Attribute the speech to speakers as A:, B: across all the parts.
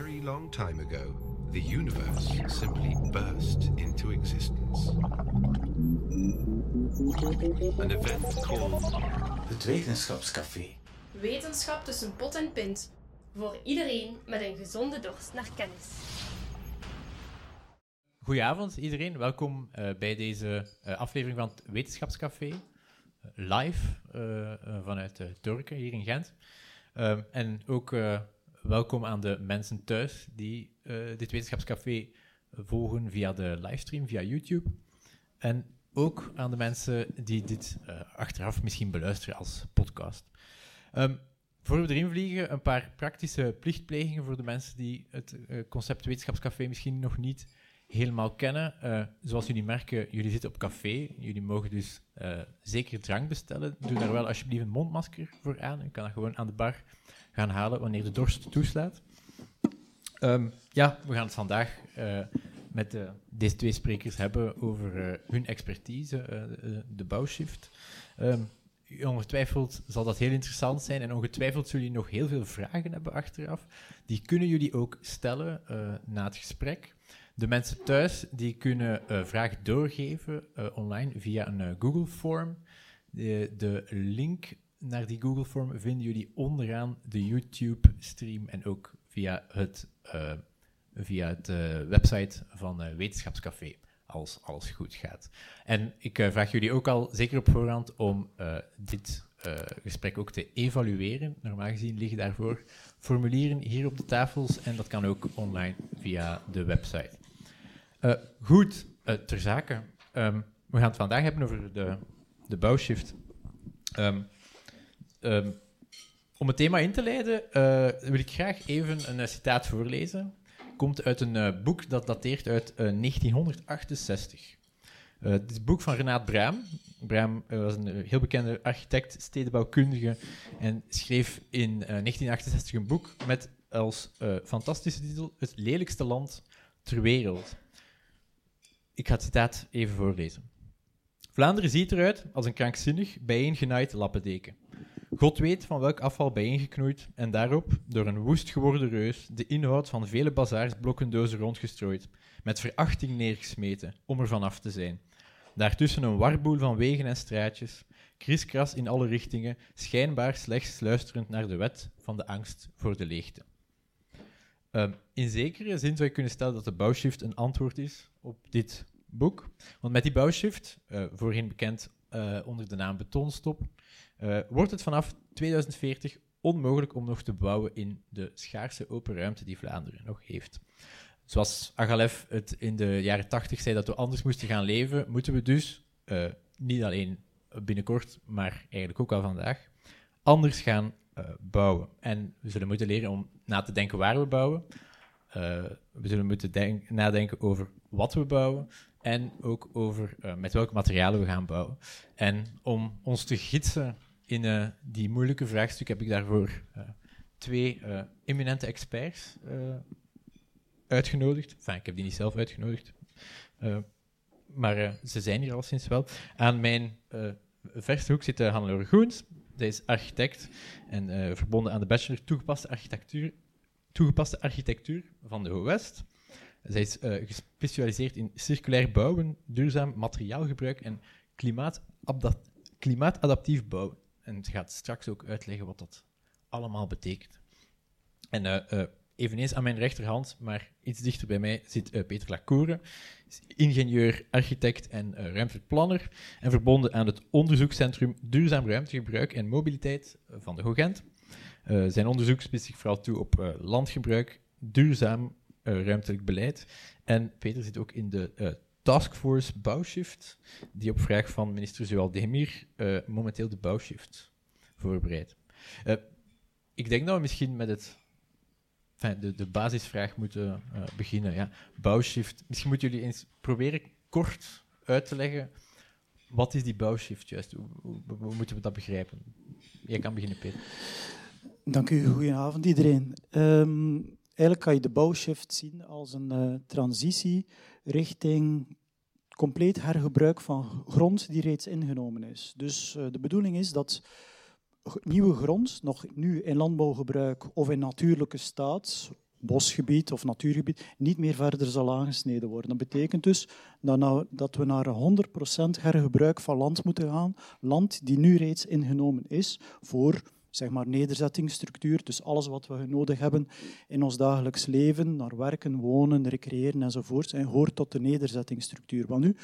A: very long time ago, the universe simply burst into existence. An event called
B: Het Wetenschapscafé.
C: Wetenschap tussen pot en pint. Voor iedereen met een gezonde dorst naar kennis.
D: Goedenavond iedereen, welkom eh, bij deze eh, aflevering van het Wetenschapscafé. eh, live vanuit uh, Turken hier in Gent. Ehm, en ook eh, welkom aan de mensen thuis die eh, dit Wetenschapscafé volgen via de livestream, via YouTube. En ook aan de mensen die dit eh, achteraf misschien beluisteren als podcast. Ehm, voor we erin vliegen, een paar praktische plichtplegingen voor de mensen die het eh, concept Wetenschapscafé misschien nog niet helemaal kennen. Zoals jullie merken, jullie zitten op café. Jullie mogen dus zeker drank bestellen. Doe daar wel alsjeblieft een mondmasker voor aan. Je kan dat gewoon aan de bar gaan halen wanneer de dorst toeslaat. Ehm, ja, we gaan het vandaag eh, met eh, deze twee sprekers hebben over eh, hun expertise, de, bouwshift. Ehm, ongetwijfeld zal dat heel interessant zijn en ongetwijfeld zullen jullie nog heel veel vragen hebben achteraf. Die kunnen jullie ook stellen na het gesprek. De mensen thuis die kunnen eh, vragen doorgeven online via een Google Form. De, de link naar die Google Form vinden jullie onderaan de YouTube-stream en ook via het, eh, via het eh, website van eh, Wetenschapscafé, als alles goed gaat. En ik vraag jullie ook al zeker op voorhand om dit gesprek ook te evalueren. Normaal gezien liggen daarvoor formulieren hier op de tafels en dat kan ook online via de website. Goed, ter zake. Ehm, we gaan het vandaag hebben over de, de bouwshift. Ehm, ehm, om het thema in te leiden, eh, wil ik graag even een eh, citaat voorlezen. Komt uit een eh, boek dat dateert uit eh, 1968. Eh, dit is het boek van Renaat Braam. Braam was een heel bekende architect, stedenbouwkundige en schreef in eh, 1968 een boek met als fantastische titel Het lelijkste land ter wereld. Ik ga het citaat even voorlezen. Vlaanderen ziet eruit als een krankzinnig, bijeengenaaid lappendeken. God weet van welk afval bijeengeknoeid en daarop, door een woest geworden reus, de inhoud van vele bazaars blokkendozen rondgestrooid, met verachting neergesmeten, om er vanaf te zijn. Daartussen een warboel van wegen en straatjes, kriskras in alle richtingen, schijnbaar slechts luisterend naar de wet van de angst voor de leegte. Ehm, in zekere zin zou je kunnen stellen dat de bouwshift een antwoord is op dit boek. Want met die bouwshift, eh, voorheen bekend eh, onder de naam betonstop, eh, wordt het vanaf 2040 onmogelijk om nog te bouwen in de schaarse open ruimte die Vlaanderen nog heeft. Zoals Agalef het in de jaren 80 zei dat we anders moesten gaan leven, moeten we dus, eh, niet alleen binnenkort, maar eigenlijk ook al vandaag, anders gaan bouwen. En we zullen moeten leren om na te denken waar we bouwen. We zullen moeten denk- nadenken over wat we bouwen en ook over eh, met welke materialen we gaan bouwen. En om ons te gidsen in eh, die moeilijke vraagstuk heb ik daarvoor eh, twee eminente experts uitgenodigd. Enfin, ik heb die niet zelf uitgenodigd. Maar ze zijn hier al sinds wel. Aan mijn verste hoek zit Hannelore Groens. Zij is architect en verbonden aan de bachelor toegepaste architectuur, toegepaste architectuur van de HOWEST. Zij is eh, gespecialiseerd in circulair bouwen, duurzaam materiaalgebruik en klimaatadap- klimaatadaptief bouwen. En ze gaat straks ook uitleggen wat dat allemaal betekent. En eh, eh, eveneens aan mijn rechterhand, maar iets dichter bij mij, zit Peter Lacoure. Ingenieur, architect en eh, ruimtelijk planner. En verbonden aan het onderzoekscentrum Duurzaam Ruimtegebruik en Mobiliteit van de HOGENT. Zijn onderzoek spitst zich vooral toe op landgebruik, duurzaam ruimtelijk beleid. En Peter zit ook in de eh, Taskforce Bouwshift, die op vraag van minister Zoal Demir eh, momenteel de bouwshift voorbereidt. Eh, ik denk dat we misschien met het, de, de basisvraag moeten eh, beginnen. Ja. Bouwshift. Misschien moeten jullie eens proberen kort uit te leggen. Wat is die bouwshift juist? Hoe moeten we dat begrijpen? Jij kan beginnen, Peter.
E: Dank u, goedenavond iedereen. Ehm, eigenlijk kan je de bouwshift zien als een eh, transitie richting compleet hergebruik van grond die reeds ingenomen is. Dus eh, de bedoeling is dat nieuwe grond, nog nu in landbouwgebruik of in natuurlijke staat, bosgebied of natuurgebied niet meer verder zal aangesneden worden. Dat betekent dus dat, nou, dat we naar 100% hergebruik van land moeten gaan, land die nu reeds ingenomen is voor zeg maar, nederzettingsstructuur. Dus alles wat we nodig hebben in ons dagelijks leven, naar werken, wonen, recreëren enzovoort, en hoort tot de nederzettingsstructuur. Want nu,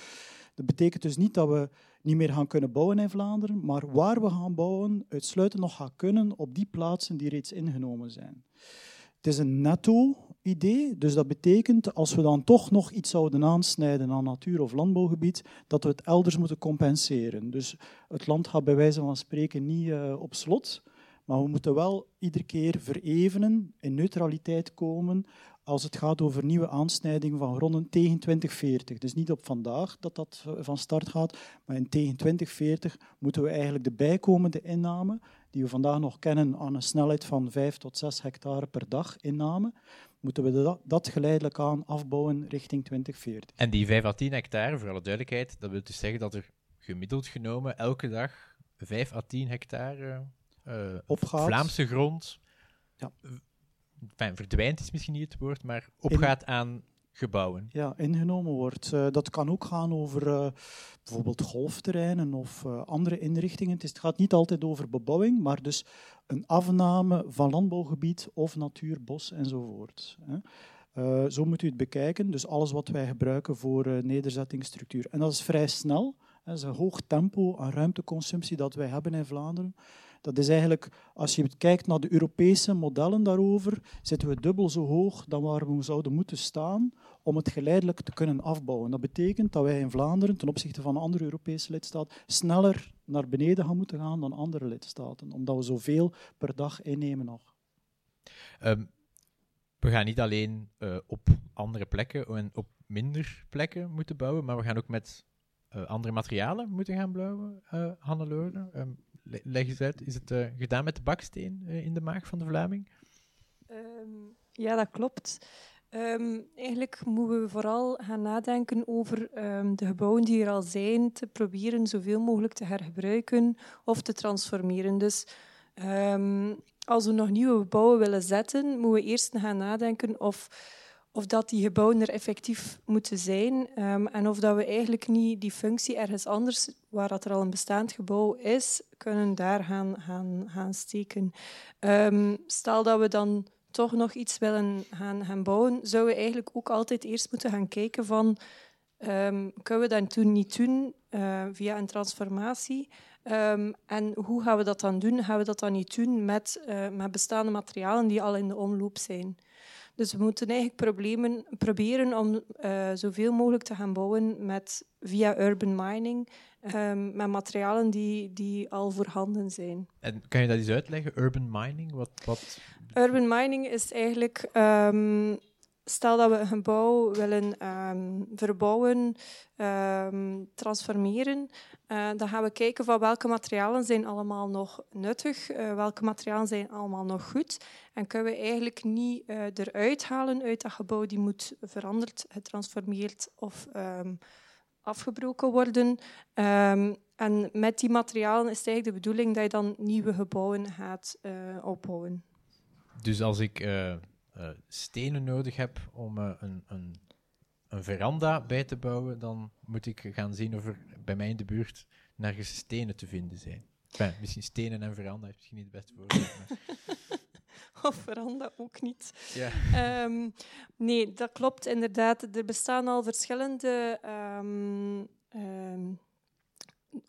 E: dat betekent dus niet dat we niet meer gaan kunnen bouwen in Vlaanderen, maar waar we gaan bouwen, uitsluitend nog gaan kunnen op die plaatsen die reeds ingenomen zijn. Het is een netto-idee, dus dat betekent als we dan toch nog iets zouden aansnijden aan natuur- of landbouwgebied, dat we het elders moeten compenseren. Dus het land gaat bij wijze van spreken niet uh, op slot, maar we moeten wel iedere keer verevenen, in neutraliteit komen, als het gaat over nieuwe aansnijding van gronden tegen 2040. Dus niet op vandaag dat dat van start gaat, maar in tegen 2040 moeten we eigenlijk de bijkomende inname, die we vandaag nog kennen aan een snelheid van 5 tot 6 hectare per dag inname, moeten we dat, geleidelijk aan afbouwen richting 2040.
D: En die 5 à 10 hectare, voor alle duidelijkheid, dat wil dus zeggen dat er gemiddeld genomen elke dag 5 à 10 hectare Opgaat. Vlaamse grond ja enfin, verdwijnt is misschien niet het woord, maar opgaat aan gebouwen.
E: Ja, ingenomen wordt. Uh, dat kan ook gaan over uh, bijvoorbeeld golfterreinen of uh, andere inrichtingen. Het, is, het, gaat niet altijd over bebouwing, maar dus een afname van landbouwgebied of natuur, bos enzovoort. Hè. zo moet u het bekijken. Dus alles wat wij gebruiken voor nederzettingsstructuur. En dat is vrij snel. Dat is een hoog tempo aan ruimteconsumptie dat wij hebben in Vlaanderen. Dat is eigenlijk, als je kijkt naar de Europese modellen daarover, zitten we dubbel zo hoog dan waar we zouden moeten staan om het geleidelijk te kunnen afbouwen. Dat betekent dat wij in Vlaanderen, ten opzichte van andere Europese lidstaten, sneller naar beneden gaan moeten gaan dan andere lidstaten, omdat we zoveel per dag innemen nog.
D: Ehm, we gaan niet alleen uh, op andere plekken en op minder plekken moeten bouwen, maar we gaan ook met uh, andere materialen moeten gaan bouwen, uh, Hannelore. Um, leg eens uit, is het uh, gedaan met de baksteen uh, in de maag van de Vlaming?
F: Um, ja, dat klopt. Um, eigenlijk moeten we vooral gaan nadenken over um, de gebouwen die er al zijn, te proberen zoveel mogelijk te hergebruiken of te transformeren. Dus als we nog nieuwe gebouwen willen zetten, moeten we eerst gaan nadenken of of dat die gebouwen er effectief moeten zijn um, en of dat we eigenlijk niet die functie ergens anders, waar dat er al een bestaand gebouw is, kunnen daar gaan, gaan, gaan steken. Um, stel dat we dan toch nog iets willen gaan, gaan bouwen, zouden we eigenlijk ook altijd eerst moeten gaan kijken van um, kunnen we dat toen niet doen uh, via een transformatie? En hoe gaan we dat dan doen? Gaan we dat dan niet doen met, uh, met bestaande materialen die al in de omloop zijn? Dus we moeten eigenlijk problemen, proberen om uh, zoveel mogelijk te gaan bouwen met, via urban mining, um, met materialen die, die al voorhanden zijn.
D: En kan je dat eens uitleggen, urban mining? Wat, wat...
F: Urban mining is eigenlijk um, stel dat we een gebouw willen um, verbouwen, um, transformeren, uh, dan gaan we kijken van welke materialen zijn allemaal nog nuttig, uh, welke materialen zijn allemaal nog goed. En kunnen we eigenlijk niet uh, eruit halen uit dat gebouw die moet veranderd, getransformeerd of um, afgebroken worden. en met die materialen is het eigenlijk de bedoeling dat je dan nieuwe gebouwen gaat opbouwen.
D: Dus als ik uh, stenen nodig heb om uh, een, een, een, veranda bij te bouwen, dan moet ik gaan zien of er bij mij in de buurt nergens stenen te vinden zijn. Enfin, misschien stenen en veranda is misschien niet het beste voorbeeld.
F: of veranda ook niet. Ja. Um, nee, dat klopt inderdaad. Er bestaan al verschillende um, um,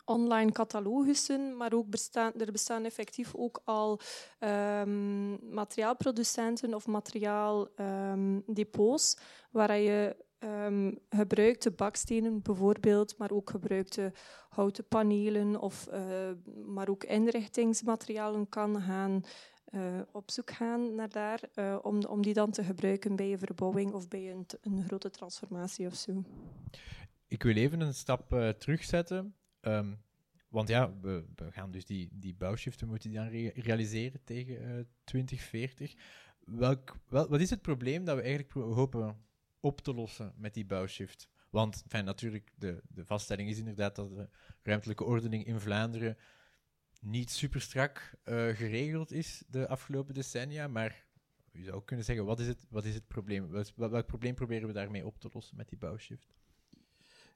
F: online catalogussen, maar ook bestaan, er bestaan effectief ook al um, materiaalproducenten of materiaaldepots um, waar je um, gebruikte bakstenen bijvoorbeeld, maar ook gebruikte houten panelen of uh, maar ook inrichtingsmaterialen kan gaan uh, op zoek gaan naar daar, uh, om, om die dan te gebruiken bij je verbouwing of bij een, een grote transformatie of zo.
D: Ik wil even een stap uh, terugzetten. Um, want ja, we, we, gaan dus die, die bouwshiften moeten die dan re realiseren tegen uh, 2040. Welk, wel, wat is het probleem dat we eigenlijk hopen op te lossen met die bouwshift? Want enfin, natuurlijk, de, de vaststelling is inderdaad dat de ruimtelijke ordening in Vlaanderen niet super strak uh, geregeld is de afgelopen decennia, maar je zou ook kunnen zeggen, wat is het, wat is het probleem? Welk probleem proberen we daarmee op te lossen met die bouwshift?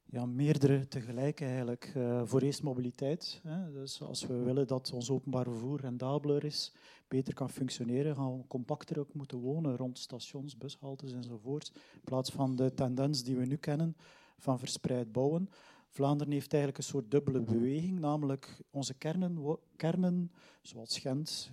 E: Ja, meerdere tegelijk eigenlijk. Uh, voor eerst mobiliteit. Hè. Dus als we willen dat ons openbaar vervoer rendabeler is, beter kan functioneren, gaan we compacter ook moeten wonen rond stations, bushaltes enzovoort. In plaats van de tendens die we nu kennen van verspreid bouwen. Vlaanderen heeft eigenlijk een soort dubbele beweging, namelijk onze kernen, kernen zoals Gent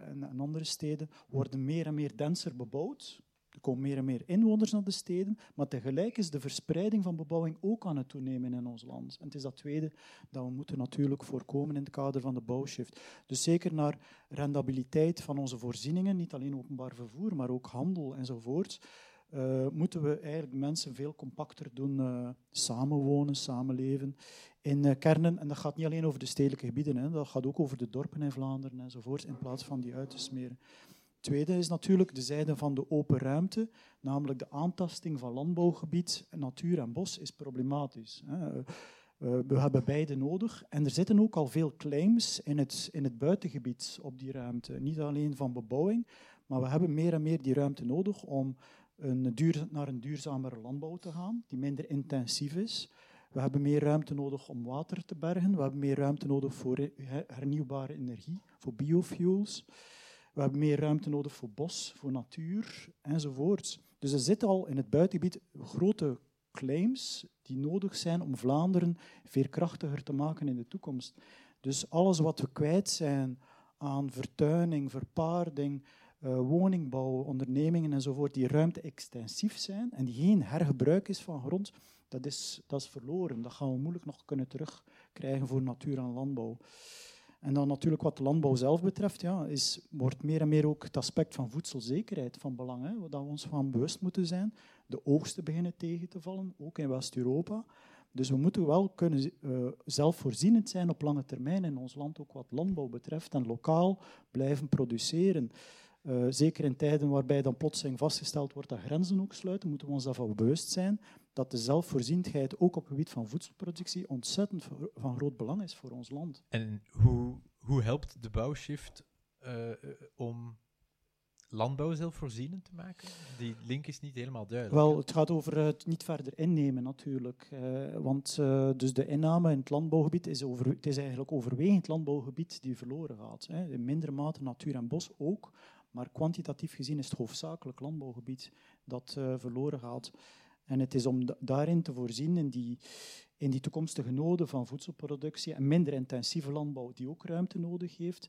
E: en, en andere steden, worden meer en meer denser bebouwd. Er komen meer en meer inwoners naar de steden, maar tegelijk is de verspreiding van bebouwing ook aan het toenemen in ons land. En het is dat tweede dat we moeten natuurlijk voorkomen in het kader van de bouwshift. Dus zeker naar rendabiliteit van onze voorzieningen, niet alleen openbaar vervoer, maar ook handel enzovoort. Uh, moeten we eigenlijk mensen veel compacter doen uh, samenwonen, samenleven in uh, kernen. En dat gaat niet alleen over de stedelijke gebieden, hè, dat gaat ook over de dorpen in Vlaanderen enzovoort, in plaats van die uit te smeren tweede is natuurlijk de zijde van de open ruimte, namelijk de aantasting van landbouwgebied, natuur en bos, is problematisch. Eh, we hebben beide nodig. En er zitten ook al veel claims in het, in het buitengebied op die ruimte. Niet alleen van bebouwing, maar we hebben meer en meer die ruimte nodig om een duur, naar een duurzamere landbouw te gaan, die minder intensief is. We hebben meer ruimte nodig om water te bergen. We hebben meer ruimte nodig voor hernieuwbare energie, voor biofuels. We hebben meer ruimte nodig voor bos, voor natuur enzovoort. Dus er zitten al in het buitengebied grote claims die nodig zijn om Vlaanderen veerkrachtiger te maken in de toekomst. Dus alles wat we kwijt zijn aan vertuining, verpaarding, uh, woningbouw, ondernemingen enzovoort, die ruimte-extensief zijn en die geen hergebruik is van grond, dat is, dat is verloren. Dat gaan we moeilijk nog kunnen terugkrijgen voor natuur en landbouw. En dan natuurlijk wat de landbouw zelf betreft, ja, is, wordt meer en meer ook het aspect van voedselzekerheid van belang. Hè, dat we ons van bewust moeten zijn. De oogsten beginnen tegen te vallen, ook in West-Europa. Dus we moeten wel kunnen uh, zelfvoorzienend zijn op lange termijn in ons land, ook wat landbouw betreft, en lokaal blijven produceren. Uh, zeker in tijden waarbij dan plotseling vastgesteld wordt dat grenzen ook sluiten, moeten we ons daarvan bewust zijn dat de zelfvoorzienendheid ook op het gebied van voedselproductie ontzettend van groot belang is voor ons land.
D: En hoe, hoe helpt de bouwshift uh, om landbouw zelfvoorzienend te maken? Die link is niet helemaal duidelijk.
E: Wel, het gaat over het niet verder innemen natuurlijk. Uh, want uh, dus de inname in het landbouwgebied is, over, het is eigenlijk overwegend landbouwgebied die verloren gaat. Hè. In mindere mate natuur en bos ook, maar kwantitatief gezien is het hoofdzakelijk landbouwgebied dat verloren gaat. En het is om daarin te voorzien in die, in die toekomstige noden van voedselproductie en minder intensieve landbouw die ook ruimte nodig heeft,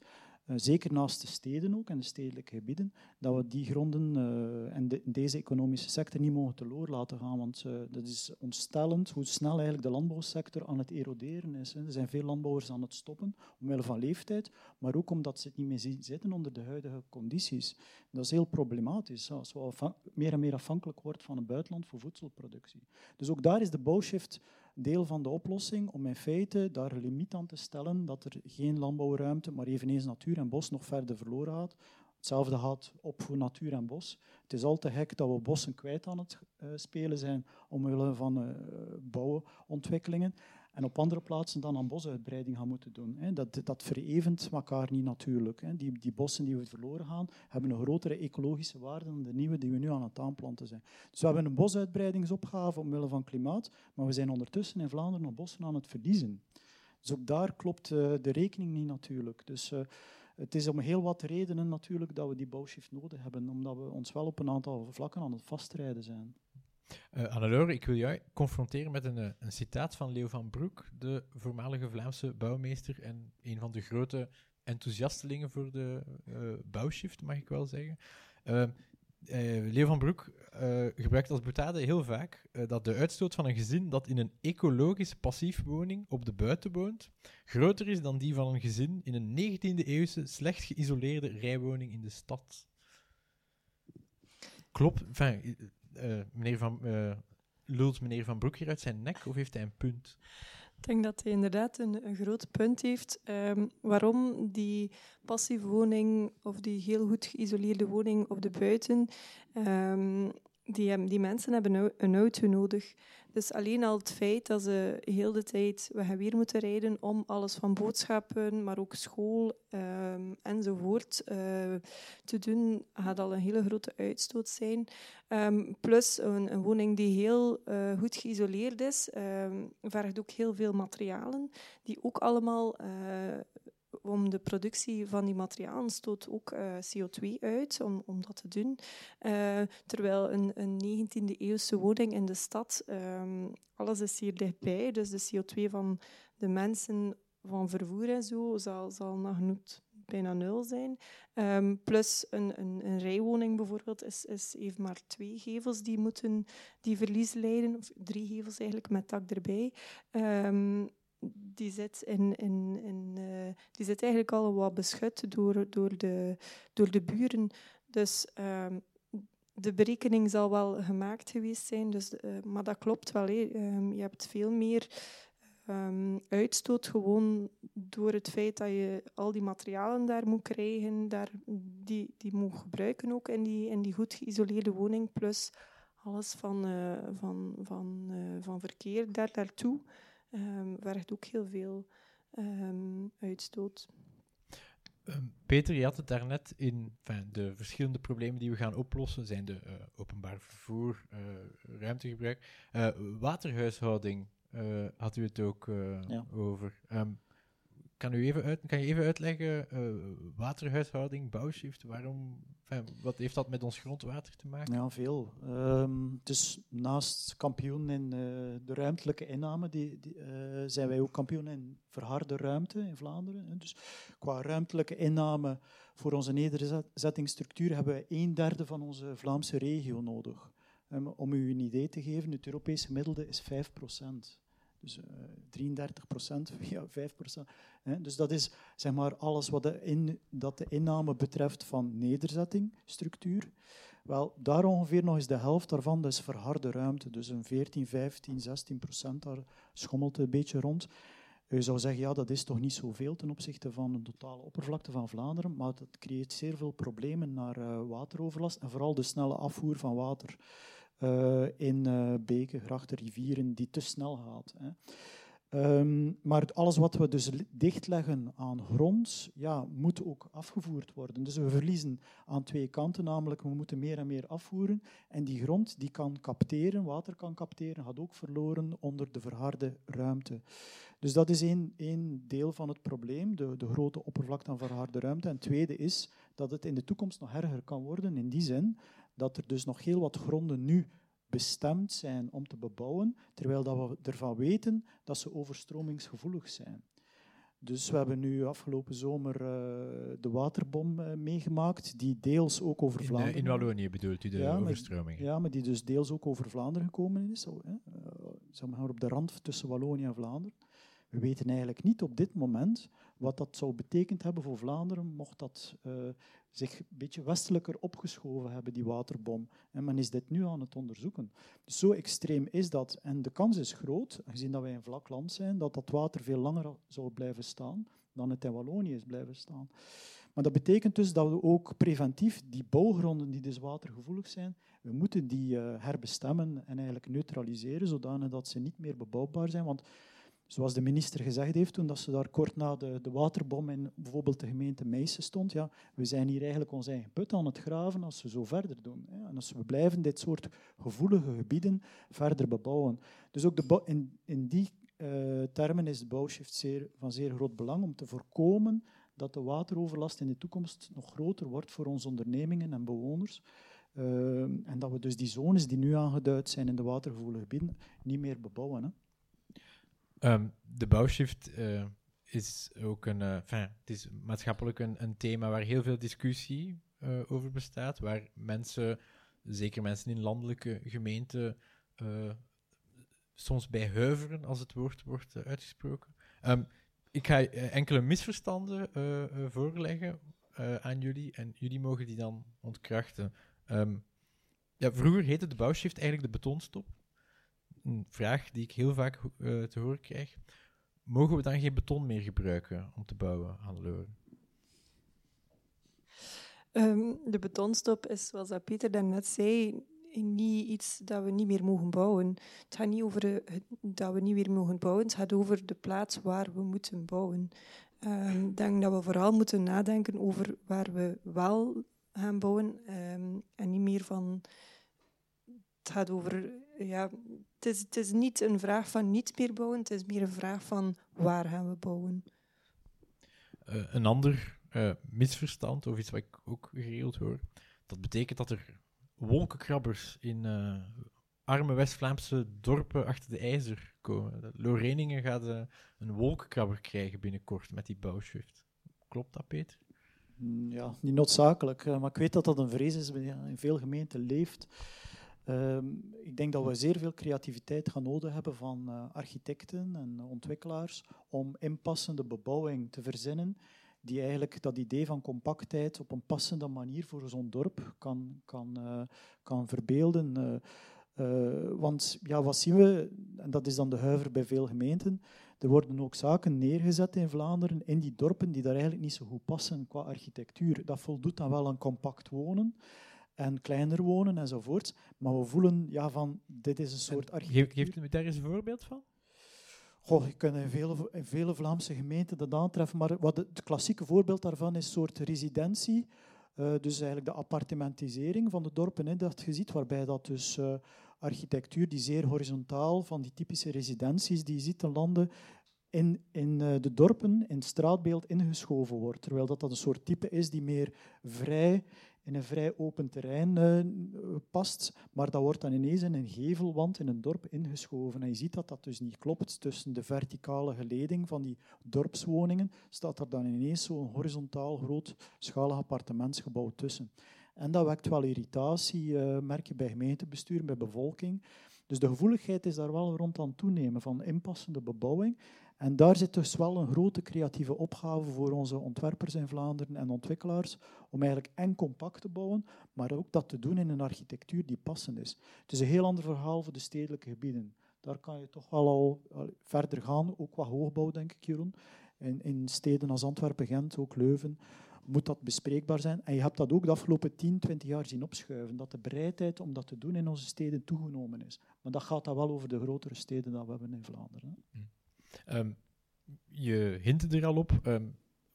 E: zeker naast de steden ook en de stedelijke gebieden, dat we die gronden uh, en de, deze economische sector niet mogen teloor laten gaan. Want uh, dat is ontstellend hoe snel eigenlijk de landbouwsector aan het eroderen is. Er zijn veel landbouwers aan het stoppen, omwille van leeftijd, maar ook omdat ze het niet meer zien zitten onder de huidige condities. Dat is heel problematisch, als we meer en meer afhankelijk worden van het buitenland voor voedselproductie. Dus ook daar is de bouwshift deel van de oplossing om in feite daar een limiet aan te stellen dat er geen landbouwruimte, maar eveneens natuur en bos nog verder verloren gaat. Hetzelfde gaat op voor natuur en bos. Het is al te gek dat we bossen kwijt aan het uh, spelen zijn omwille van uh, bouwontwikkelingen en op andere plaatsen dan aan bosuitbreiding gaan moeten doen. Dat, dat verevent elkaar niet natuurlijk. Die, die bossen die we verloren gaan, hebben een grotere ecologische waarde dan de nieuwe die we nu aan het aanplanten zijn. Dus we hebben een bosuitbreidingsopgave omwille van klimaat, maar we zijn ondertussen in Vlaanderen nog bossen aan het verliezen. Dus ook daar klopt uh, de rekening niet natuurlijk. Dus uh, het is om heel wat redenen natuurlijk dat we die bouwshift nodig hebben, omdat we ons wel op een aantal vlakken aan het vastrijden zijn.
D: Uh, Annelore, ik wil jou confronteren met een, eh, een, citaat van Leo van Broek, de voormalige Vlaamse bouwmeester en een van de grote enthousiastelingen voor de uh, bouwshift, mag ik wel zeggen. Uh, Leo van Broek gebruikt als boetade heel vaak dat de uitstoot van een gezin dat in een ecologisch passief woning op de buiten woont, groter is dan die van een gezin in een 19e-eeuwse slecht geïsoleerde rijwoning in de stad. Klopt, enfin, uh, meneer Van, uh, lult meneer Van Broek hier uit zijn nek of heeft hij een punt?
F: Ik denk dat hij inderdaad een, groot punt heeft. Um, waarom die passieve woning of die heel goed geïsoleerde woning op de buiten, um, die, die mensen hebben een auto nodig. Dus alleen al het feit dat ze heel de tijd we gaan weer moeten rijden om alles van boodschappen, maar ook school um, enzovoort uh, te doen, gaat al een hele grote uitstoot zijn. Um, plus een, een, woning die heel uh, goed geïsoleerd is, um, vergt ook heel veel materialen, die ook allemaal uh, om de productie van die materialen stoot ook uh, CO2 uit om, om dat te doen. Uh, terwijl een, een 19e eeuwse woning in de stad, um, alles is hier dichtbij, dus de CO2 van de mensen van vervoer en zo zal, zal nagenoeg bijna nul zijn. Um, plus een, een, een, rijwoning bijvoorbeeld is, is, heeft maar twee gevels die moeten die verlies leiden, of drie gevels eigenlijk met dak erbij. Um, die zit, in, in, in, uh, die zit eigenlijk al wat beschut door, door, de, door de buren. Dus um, de berekening zal wel gemaakt geweest zijn, dus, uh, maar dat klopt wel. Um, je hebt veel meer um, uitstoot gewoon door het feit dat je al die materialen daar moet krijgen, daar, die, die moet gebruiken ook in die, in die goed geïsoleerde woning, plus alles van, uh, van, van, van verkeer daar daartoe um, vergt ook heel veel um, uitstoot.
D: Um, Peter, je had het daarnet in enfin, de verschillende problemen die we gaan oplossen, zijn de uh, openbaar vervoer, uh, ruimtegebruik, uh, waterhuishouding had u het ook ja. over. Kan, u even kan je even uitleggen, waterhuishouding, bouwshift, waarom wat heeft dat met ons grondwater te maken?
E: Ja, veel. Dus naast kampioen in uh, de ruimtelijke inname die, die, uh, zijn wij ook kampioen in verharde ruimte in Vlaanderen. Dus qua ruimtelijke inname voor onze nederzettingsstructuur hebben wij een derde van onze Vlaamse regio nodig. Um, om u een idee te geven, het Europese gemiddelde is 5 procent. Dus uh, eh, 33 procent via 5 procent. Dus dat is zeg maar alles wat de, in, dat de inname betreft van nederzetting, structuur. Wel, daar ongeveer nog eens de helft daarvan, dat is verharde ruimte. Dus een 14, 15, 16 procent, daar schommelt het een beetje rond. Je zou zeggen, ja, dat is toch niet zoveel ten opzichte van de totale oppervlakte van Vlaanderen, maar dat creëert zeer veel problemen naar uh, wateroverlast en vooral de snelle afvoer van water uh, in uh, beken, grachten, rivieren, die te snel gaat. Hè. Um, maar alles wat we dus dichtleggen aan grond, ja, moet ook afgevoerd worden. Dus we verliezen aan twee kanten, namelijk we moeten meer en meer afvoeren. En die grond die kan capteren, water kan capteren, gaat ook verloren onder de verharde ruimte. Dus dat is één, deel van het probleem, de, de grote oppervlakte van verharde ruimte. En het tweede is dat het in de toekomst nog erger kan worden, in die zin dat er dus nog heel wat gronden nu bestemd zijn om te bebouwen, terwijl dat we ervan weten dat ze overstromingsgevoelig zijn. Dus we hebben nu afgelopen zomer uh, de waterbom uh, meegemaakt, die deels ook over
D: in,
E: eh, Vlaanderen...
D: In Wallonië bedoelt u de
E: ja,
D: overstroming?
E: Ja, maar die dus deels ook over Vlaanderen gekomen is. Zo, hè. zeg maar op de rand tussen Wallonië en Vlaanderen. We weten eigenlijk niet op dit moment wat dat zou betekend hebben voor Vlaanderen, mocht dat uh, zich een beetje westelijker opgeschoven hebben, die waterbom. En men is dit nu aan het onderzoeken. Dus zo extreem is dat. En de kans is groot, gezien dat wij een vlak land zijn, dat dat water veel langer zou blijven staan dan het in Wallonië is blijven staan. Maar dat betekent dus dat we ook preventief die bouwgronden die dus watergevoelig zijn, we moeten die uh, herbestemmen en eigenlijk neutraliseren, zodanig dat ze niet meer bebouwbaar zijn. Want zoals de minister gezegd heeft toen dat ze daar kort na de, de waterbom in bijvoorbeeld de gemeente Meissen stond, ja, we zijn hier eigenlijk ons eigen put aan het graven als we zo verder doen. Hè. En als we blijven dit soort gevoelige gebieden verder bebouwen. Dus ook de in, in die uh, termen is de bouwshift zeer, van zeer groot belang om te voorkomen dat de wateroverlast in de toekomst nog groter wordt voor onze ondernemingen en bewoners. Uh, en dat we dus die zones die nu aangeduid zijn in de watergevoelige gebieden niet meer bebouwen. Hè.
D: Um, de bouwshift uh, is ook een, enfin, het is maatschappelijk een, een, thema waar heel veel discussie uh, over bestaat, waar mensen, zeker mensen in landelijke gemeenten, soms bij huiveren als het woord wordt uitgesproken. Um, ik ga enkele misverstanden voorleggen aan jullie en jullie mogen die dan ontkrachten. Um, ja, vroeger heette de bouwshift eigenlijk de betonstop een vraag die ik heel vaak uh, te horen krijg. Mogen we dan geen beton meer gebruiken om te bouwen, Hannelore?
F: Um, de betonstop is, zoals dat Pieter daarnet zei, niet iets dat we niet meer mogen bouwen. Het gaat niet over de, het- dat we niet meer mogen bouwen, het gaat over de plaats waar we moeten bouwen. Ehm, Ik denk dat we vooral moeten nadenken over waar we wel gaan bouwen ehm, en niet meer van. Het gaat over. Ja, het, is, het is niet een vraag van niet meer bouwen, het is meer een vraag van waar gaan we bouwen.
D: Eh, een ander eh, misverstand, of iets wat ik ook geregeld hoor, dat betekent dat er wolkenkrabbers in eh, arme West-Vlaamse dorpen achter de ijzer komen. Dat Loreningen gaat een wolkenkrabber krijgen binnenkort met die bouwshift. Klopt dat, Peter?
E: Mm, Ja, niet noodzakelijk. Maar ik weet dat dat een vrees is die in veel gemeenten leeft. Ehm, ik denk dat we zeer veel creativiteit gaan nodig hebben van eh, architecten en ontwikkelaars om inpassende bebouwing te verzinnen die eigenlijk dat idee van compactheid op een passende manier voor zo'n dorp kan, kan, eh, kan verbeelden. Eh, want ja, wat zien we, en dat is dan de huiver bij veel gemeenten, er worden ook zaken neergezet in Vlaanderen, in die dorpen, die daar eigenlijk niet zo goed passen qua architectuur. Dat voldoet dan wel aan compact wonen en kleiner wonen enzovoort. Maar we voelen ja, van, dit is een soort architectuur.
D: geeft u daar eens een voorbeeld van?
E: Goh, je kunt in vele, in vele Vlaamse gemeenten dat aantreffen, maar wat het klassieke voorbeeld daarvan is een soort residentie. Eh, dus eigenlijk de appartementisering van de dorpen, hè, dat je ziet, waarbij dat dus eh, architectuur die zeer horizontaal van die typische residenties die je ziet te landen in, in eh, de dorpen, in het straatbeeld ingeschoven wordt. Terwijl dat, dat een soort type is die meer vrij in een vrij open terrein eh, past, maar dat wordt dan ineens in een gevelwand in een dorp ingeschoven. En je ziet dat dat dus niet klopt. Tussen de verticale geleding van die dorpswoningen staat er dan ineens zo'n horizontaal grootschalig appartementsgebouw tussen. En dat wekt wel irritatie, eh, merk je bij gemeentebestuur, bij bevolking. Dus de gevoeligheid is daar wel rond aan toenemen van inpassende bebouwing. En daar zit dus wel een grote creatieve opgave voor onze ontwerpers in Vlaanderen en ontwikkelaars, om eigenlijk en compact te bouwen, maar ook dat te doen in een architectuur die passend is. Het is een heel ander verhaal voor de stedelijke gebieden. Daar kan je toch wel al, verder gaan, ook qua hoogbouw, denk ik, Jeroen. In, in steden als Antwerpen, Gent, ook Leuven, moet dat bespreekbaar zijn. En je hebt dat ook de afgelopen 10, 20 jaar zien opschuiven, dat de bereidheid om dat te doen in onze steden toegenomen is. Maar dat gaat dan wel over de grotere steden dat we hebben in Vlaanderen. hè.
D: Ehm, je hintte er al op, ehm,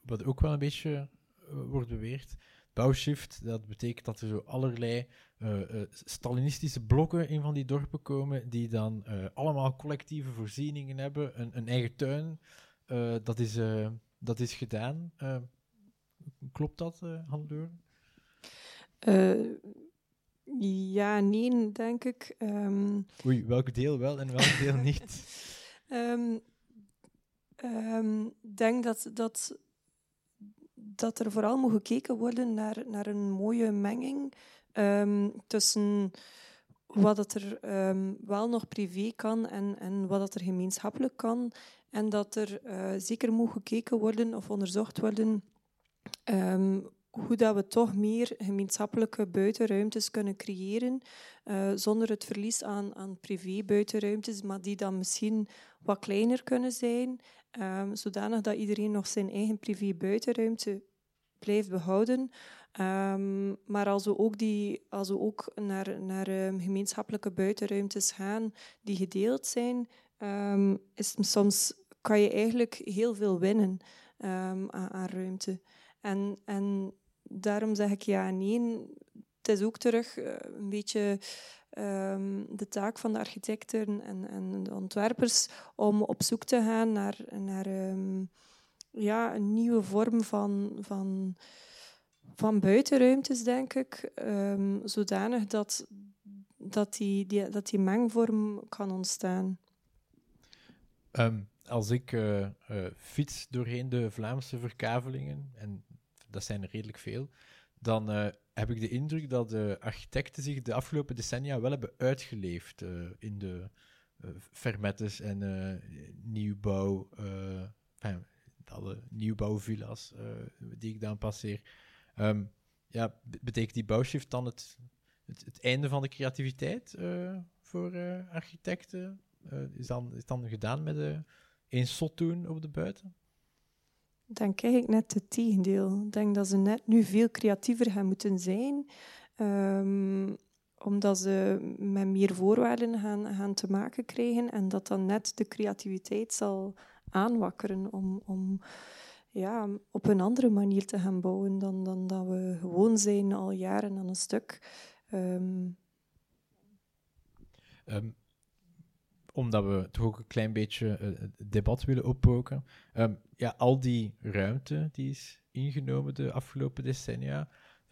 D: wat ook wel een beetje eh, wordt beweerd. Bouwshift, dat betekent dat er zo allerlei eh, eh, Stalinistische blokken in van die dorpen komen, die dan allemaal collectieve voorzieningen hebben, een, een eigen tuin. Dat, is, dat is gedaan. Eh, klopt dat, uh,
F: ja, nee, denk ik. Ehm,
D: Oei, welk deel wel en welk deel niet?
F: Ehm, Ik denk dat, dat, dat er vooral moet gekeken worden naar, naar een mooie menging ehm, tussen wat het er ehm, wel nog privé kan en, en wat het er gemeenschappelijk kan. En dat er eh, zeker moet gekeken worden of onderzocht worden hoe dat we toch meer gemeenschappelijke buitenruimtes kunnen creëren, eh, zonder het verlies aan, aan privé-buitenruimtes, maar die dan misschien wat kleiner kunnen zijn, ehm, zodanig dat iedereen nog zijn eigen privé-buitenruimte blijft behouden. Ehm, maar als we ook, die, als we ook naar, naar ehm, gemeenschappelijke buitenruimtes gaan die gedeeld zijn, is soms kan je eigenlijk heel veel winnen aan, aan ruimte. En, en daarom zeg ik ja en nee. Het is ook terug eh, een beetje ehm, de taak van de architecten en, en de ontwerpers om op zoek te gaan naar, naar ehm, ja, een nieuwe vorm van, van, van buitenruimtes, denk ik. ehm, zodanig dat, dat, die, dat die mengvorm kan ontstaan.
D: Als ik eh, eh, fiets doorheen de Vlaamse verkavelingen, en dat zijn er redelijk veel, dan eh, heb ik de indruk dat de architecten zich de afgelopen decennia wel hebben uitgeleefd eh, in de uh, fermettes en nieuwbouw, alle nieuwbouwvilla's die ik dan passeer. Um, ja, betekent die bouwshift dan het, het, het, einde van de creativiteit voor architecten? is, dan, is dan gedaan met een zot doen op de buiten?
F: Ik denk eigenlijk net het tegendeel. Ik denk dat ze net nu veel creatiever gaan moeten zijn. Um, omdat ze met meer voorwaarden gaan, gaan te maken krijgen en dat dan net de creativiteit zal aanwakkeren om, om ja, op een andere manier te gaan bouwen dan, dan dat we gewoon zijn al jaren aan een stuk. Ehm,
D: Ehm, omdat we toch ook een klein beetje eh, het debat willen oppoken. Ehm, ja, al die ruimte die is ingenomen de afgelopen decennia,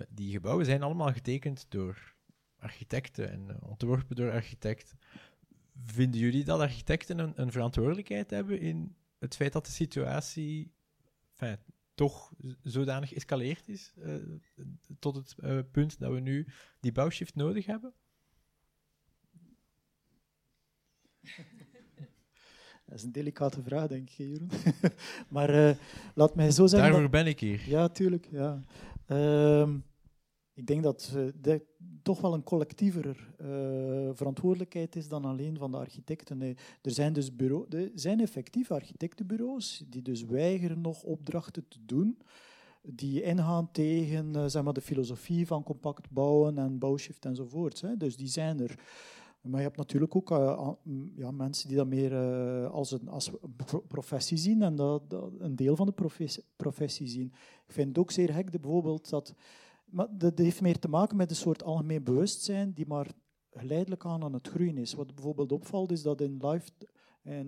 D: die gebouwen zijn allemaal getekend door architecten en eh, ontworpen door architecten. Vinden jullie dat architecten een, een verantwoordelijkheid hebben in het feit dat de situatie toch zodanig escaleerd is eh, tot het eh, punt dat we nu die bouwshift nodig hebben?
E: Dat is een delicate vraag, denk ik, Jeroen. maar eh, laat mij zo zeggen...
D: Daarvoor
E: dat-
D: ben ik hier.
E: Ja, tuurlijk. Ja. Ehm, ik denk dat eh, dat toch wel een collectiever eh, verantwoordelijkheid is dan alleen van de architecten. Eh, Er zijn dus bureau, er zijn effectief architectenbureaus die dus weigeren nog opdrachten te doen die ingaan tegen eh, zeg maar, de filosofie van compact bouwen en bouwshift enzovoort. Hè. Dus die zijn er. Maar je hebt natuurlijk ook eh, a- m, ja, mensen die dat meer eh, als een als professie zien en dat, een deel van de professie, zien. Ik vind het ook zeer gek bijvoorbeeld dat... Maar dat heeft meer te maken met een soort algemeen bewustzijn die maar geleidelijk aan aan het groeien is. Wat bijvoorbeeld opvalt is dat in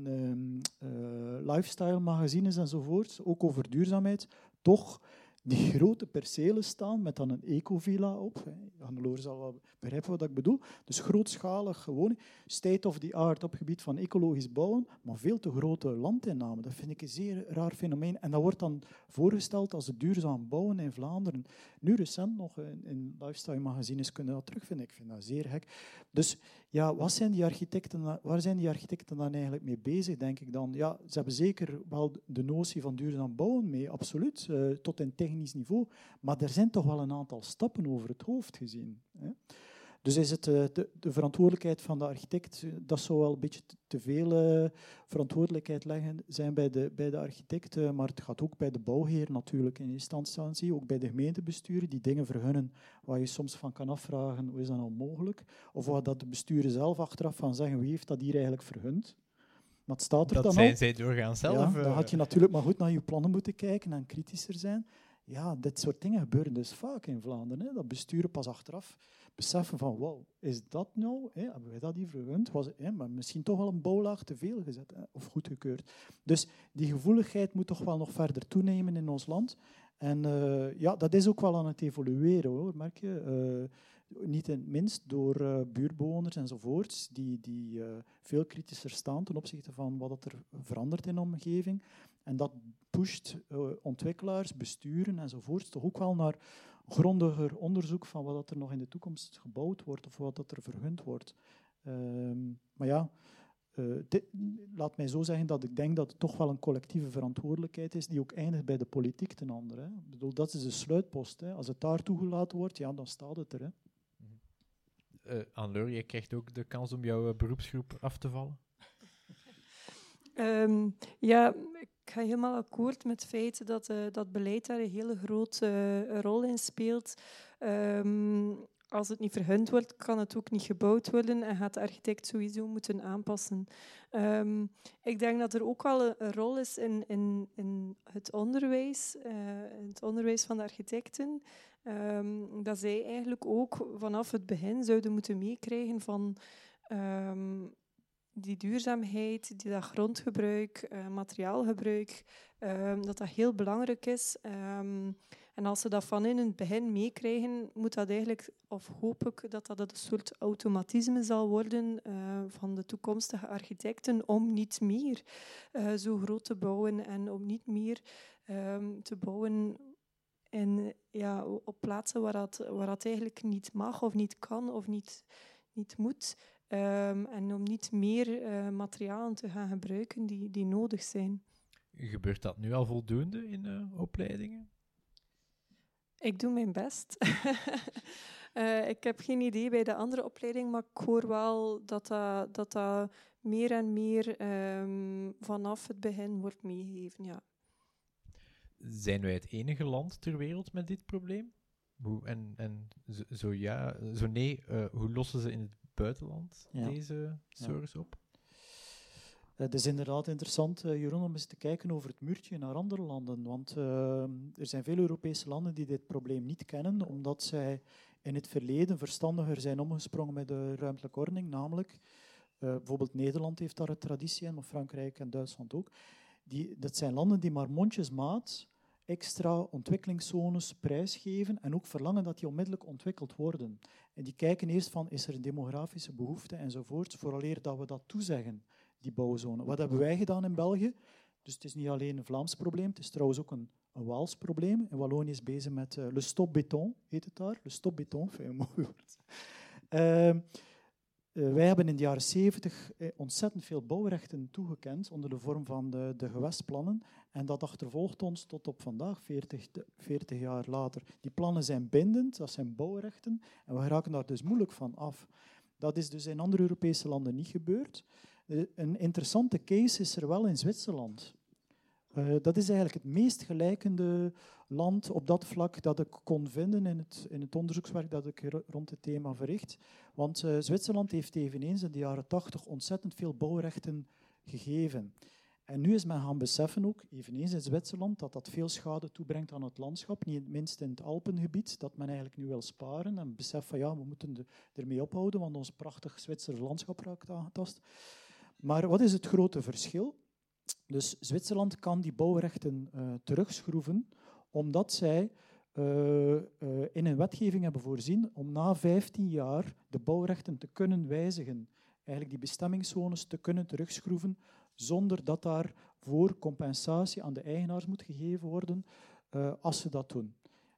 E: ehm, eh, lifestyle magazines enzovoort, ook over duurzaamheid, toch die grote percelen staan met dan een ecovilla op. Hannelore zal wel begrijpen wat ik bedoel. Dus grootschalig gewoon, state of the art op het gebied van ecologisch bouwen, maar veel te grote landinname. Dat vind ik een zeer raar fenomeen. En dat wordt dan voorgesteld als het duurzaam bouwen in Vlaanderen. Nu recent nog in, in lifestyle magazines kunnen dat terugvinden. Ik vind dat zeer gek. Dus ja, wat zijn die architecten, waar zijn die architecten dan eigenlijk mee bezig, denk ik dan? Ja, ze hebben zeker wel de notie van duurzaam bouwen mee, absoluut, eh, tot een technisch niveau. Maar er zijn toch wel een aantal stappen over het hoofd gezien. Hè? Dus is het eh, de, de verantwoordelijkheid van de architect, eh, dat zou wel een beetje te, veel eh, verantwoordelijkheid leggen zijn bij de, bij de architect, maar het gaat ook bij de bouwheer natuurlijk in eerste instantie, ook bij de gemeentebesturen die dingen vergunnen waar je soms van kan afvragen, hoe is dat nou mogelijk? Of wat dat de besturen zelf achteraf van zeggen, wie heeft dat hier eigenlijk vergund? Maar het staat er
D: Dat
E: dan
D: zijn zij doorgaans zelf.
E: Ja, dan had je natuurlijk maar goed naar je plannen moeten kijken en kritischer zijn. Ja, dit soort dingen gebeuren dus vaak in Vlaanderen. Hè. Dat besturen pas achteraf beseffen van, wauw, is dat nou? Hè? Hebben wij dat hier vergund? Was, hè? Maar misschien toch wel een bouwlaag te veel gezet hè? of goedgekeurd. Dus die gevoeligheid moet toch wel nog verder toenemen in ons land. En eh, ja, dat is ook wel aan het evolueren, hoor, merk je. Eh, niet in het minst door eh, buurtbewoners enzovoorts, die, die veel kritischer staan ten opzichte van wat er verandert in de omgeving. En dat pusht ontwikkelaars, besturen enzovoorts toch ook wel naar grondiger onderzoek van wat er nog in de toekomst gebouwd wordt of wat dat er vergund wordt. Ehm, maar ja, eh, dit- laat mij zo zeggen dat ik denk dat het toch wel een collectieve verantwoordelijkheid is die ook eindigt bij de politiek ten andere. Hè. Ik bedoel, dat is de sluitpost. Hè. Als het daar toegelaten wordt, ja, dan staat het er. Hè.
D: eh, Anne-Laure, jij krijgt ook de kans om jouw eh, beroepsgroep af te vallen.
F: Ehm, ja, ik ga helemaal akkoord met het feit dat, eh, dat beleid daar een hele grote eh, rol in speelt. Ehm, als het niet vergund wordt, kan het ook niet gebouwd worden en gaat de architect sowieso moeten aanpassen. Ehm, ik denk dat er ook wel een, rol is in, in, in het onderwijs, eh, het onderwijs van de architecten. Ehm, dat zij eigenlijk ook vanaf het begin zouden moeten meekrijgen van die duurzaamheid, die dat grondgebruik, eh, materiaalgebruik, ehm, dat dat heel belangrijk is. Ehm, en als ze dat van in het begin meekrijgen, moet dat eigenlijk, of hoop ik dat dat een soort automatisme zal worden eh, van de toekomstige architecten om niet meer eh, zo groot te bouwen en om niet meer ehm, te bouwen in, ja, op plaatsen waar dat, waar dat eigenlijk niet mag of niet kan of niet, niet moet. Ehm, en om niet meer eh, materialen te gaan gebruiken die, die nodig zijn.
D: Gebeurt dat nu al voldoende in eh, opleidingen?
F: Ik doe mijn best. Eh, ik heb geen idee bij de andere opleiding, maar ik hoor wel dat dat, dat, dat meer en meer ehm, vanaf het begin wordt meegegeven. Ja.
D: Zijn wij het enige land ter wereld met dit probleem? hoe, en en zo, ja, zo nee, hoe lossen ze in het buitenland
E: Ja.
D: deze stories op?
E: Eh, Het is inderdaad interessant, eh, Jeroen, om eens te kijken over het muurtje naar andere landen. Want eh, er zijn veel Europese landen die dit probleem niet kennen, omdat zij in het verleden verstandiger zijn omgesprongen met de ruimtelijke ordening. Namelijk, bijvoorbeeld Nederland heeft daar een traditie in, maar Frankrijk en Duitsland ook. Die, dat zijn landen die maar mondjesmaat extra ontwikkelingszones prijsgeven en ook verlangen dat die onmiddellijk ontwikkeld worden. En die kijken eerst van, is er een demografische behoefte enzovoort, vooraleer dat we dat toezeggen die bouwzone. Wat hebben wij gedaan in België? Dus het is niet alleen een Vlaams probleem, het is trouwens ook een, een Waals probleem. En Wallonië is bezig met eh, le stop béton, heet het daar. Le stop béton, vind mooi woord. Ehm, eh, wij hebben in de jaren 70 eh, ontzettend veel bouwrechten toegekend onder de vorm van de, de gewestplannen. En dat achtervolgt ons tot op vandaag, 40, de- 40 jaar later. Die plannen zijn bindend, dat zijn bouwrechten. En we raken daar dus moeilijk van af. Dat is dus in andere Europese landen niet gebeurd. Eh, Een interessante case is er wel in Zwitserland. Eh, dat is eigenlijk het meest gelijkende land op dat vlak dat ik kon vinden in het, in het onderzoekswerk dat ik ro- rond het thema verricht. Want eh, Zwitserland heeft eveneens in de jaren 80 ontzettend veel bouwrechten gegeven. En nu is men gaan beseffen ook, eveneens in Zwitserland, dat dat veel schade toebrengt aan het landschap, niet minst in het Alpengebied, dat men eigenlijk nu wil sparen en beseft van ja, we moeten ermee ophouden, want ons prachtig Zwitserse landschap raakt aangetast. Maar wat is het grote verschil? Dus Zwitserland kan die bouwrechten eh, terugschroeven, omdat zij eh, eh, in een wetgeving hebben voorzien om na 15 jaar de bouwrechten te kunnen wijzigen. Eigenlijk die bestemmingszones te kunnen terugschroeven, zonder dat daar voor compensatie aan de eigenaars moet gegeven worden eh, als ze dat doen.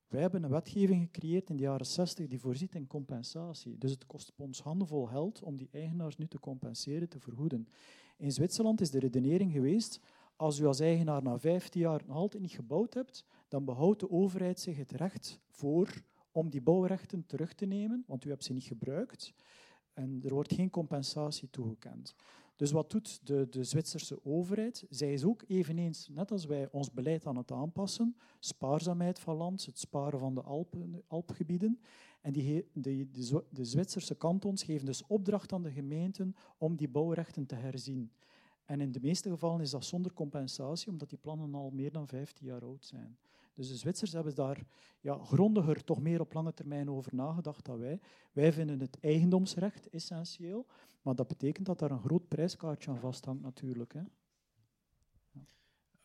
E: Wij hebben een wetgeving gecreëerd in de jaren 60 die voorziet in compensatie. Dus het kost ons handenvol geld om die eigenaars nu te compenseren, te vergoeden. In Zwitserland is de redenering geweest, als u als eigenaar na 15 jaar nog altijd niet gebouwd hebt, dan behoudt de overheid zich het recht voor om die bouwrechten terug te nemen, want u hebt ze niet gebruikt. En er wordt geen compensatie toegekend. Dus wat doet de, de Zwitserse overheid? Zij is ook eveneens, net als wij, ons beleid aan het aanpassen. Spaarzaamheid van land, het sparen van de Alpen, Alpgebieden. En die, de, de, de Zwitserse kantons geven dus opdracht aan de gemeenten om die bouwrechten te herzien. En in de meeste gevallen is dat zonder compensatie, omdat die plannen al meer dan 15 jaar oud zijn. Dus de Zwitsers hebben daar ja, grondiger toch meer op lange termijn over nagedacht dan wij. Wij vinden het eigendomsrecht essentieel, maar dat betekent dat daar een groot prijskaartje aan vasthangt natuurlijk. Hè.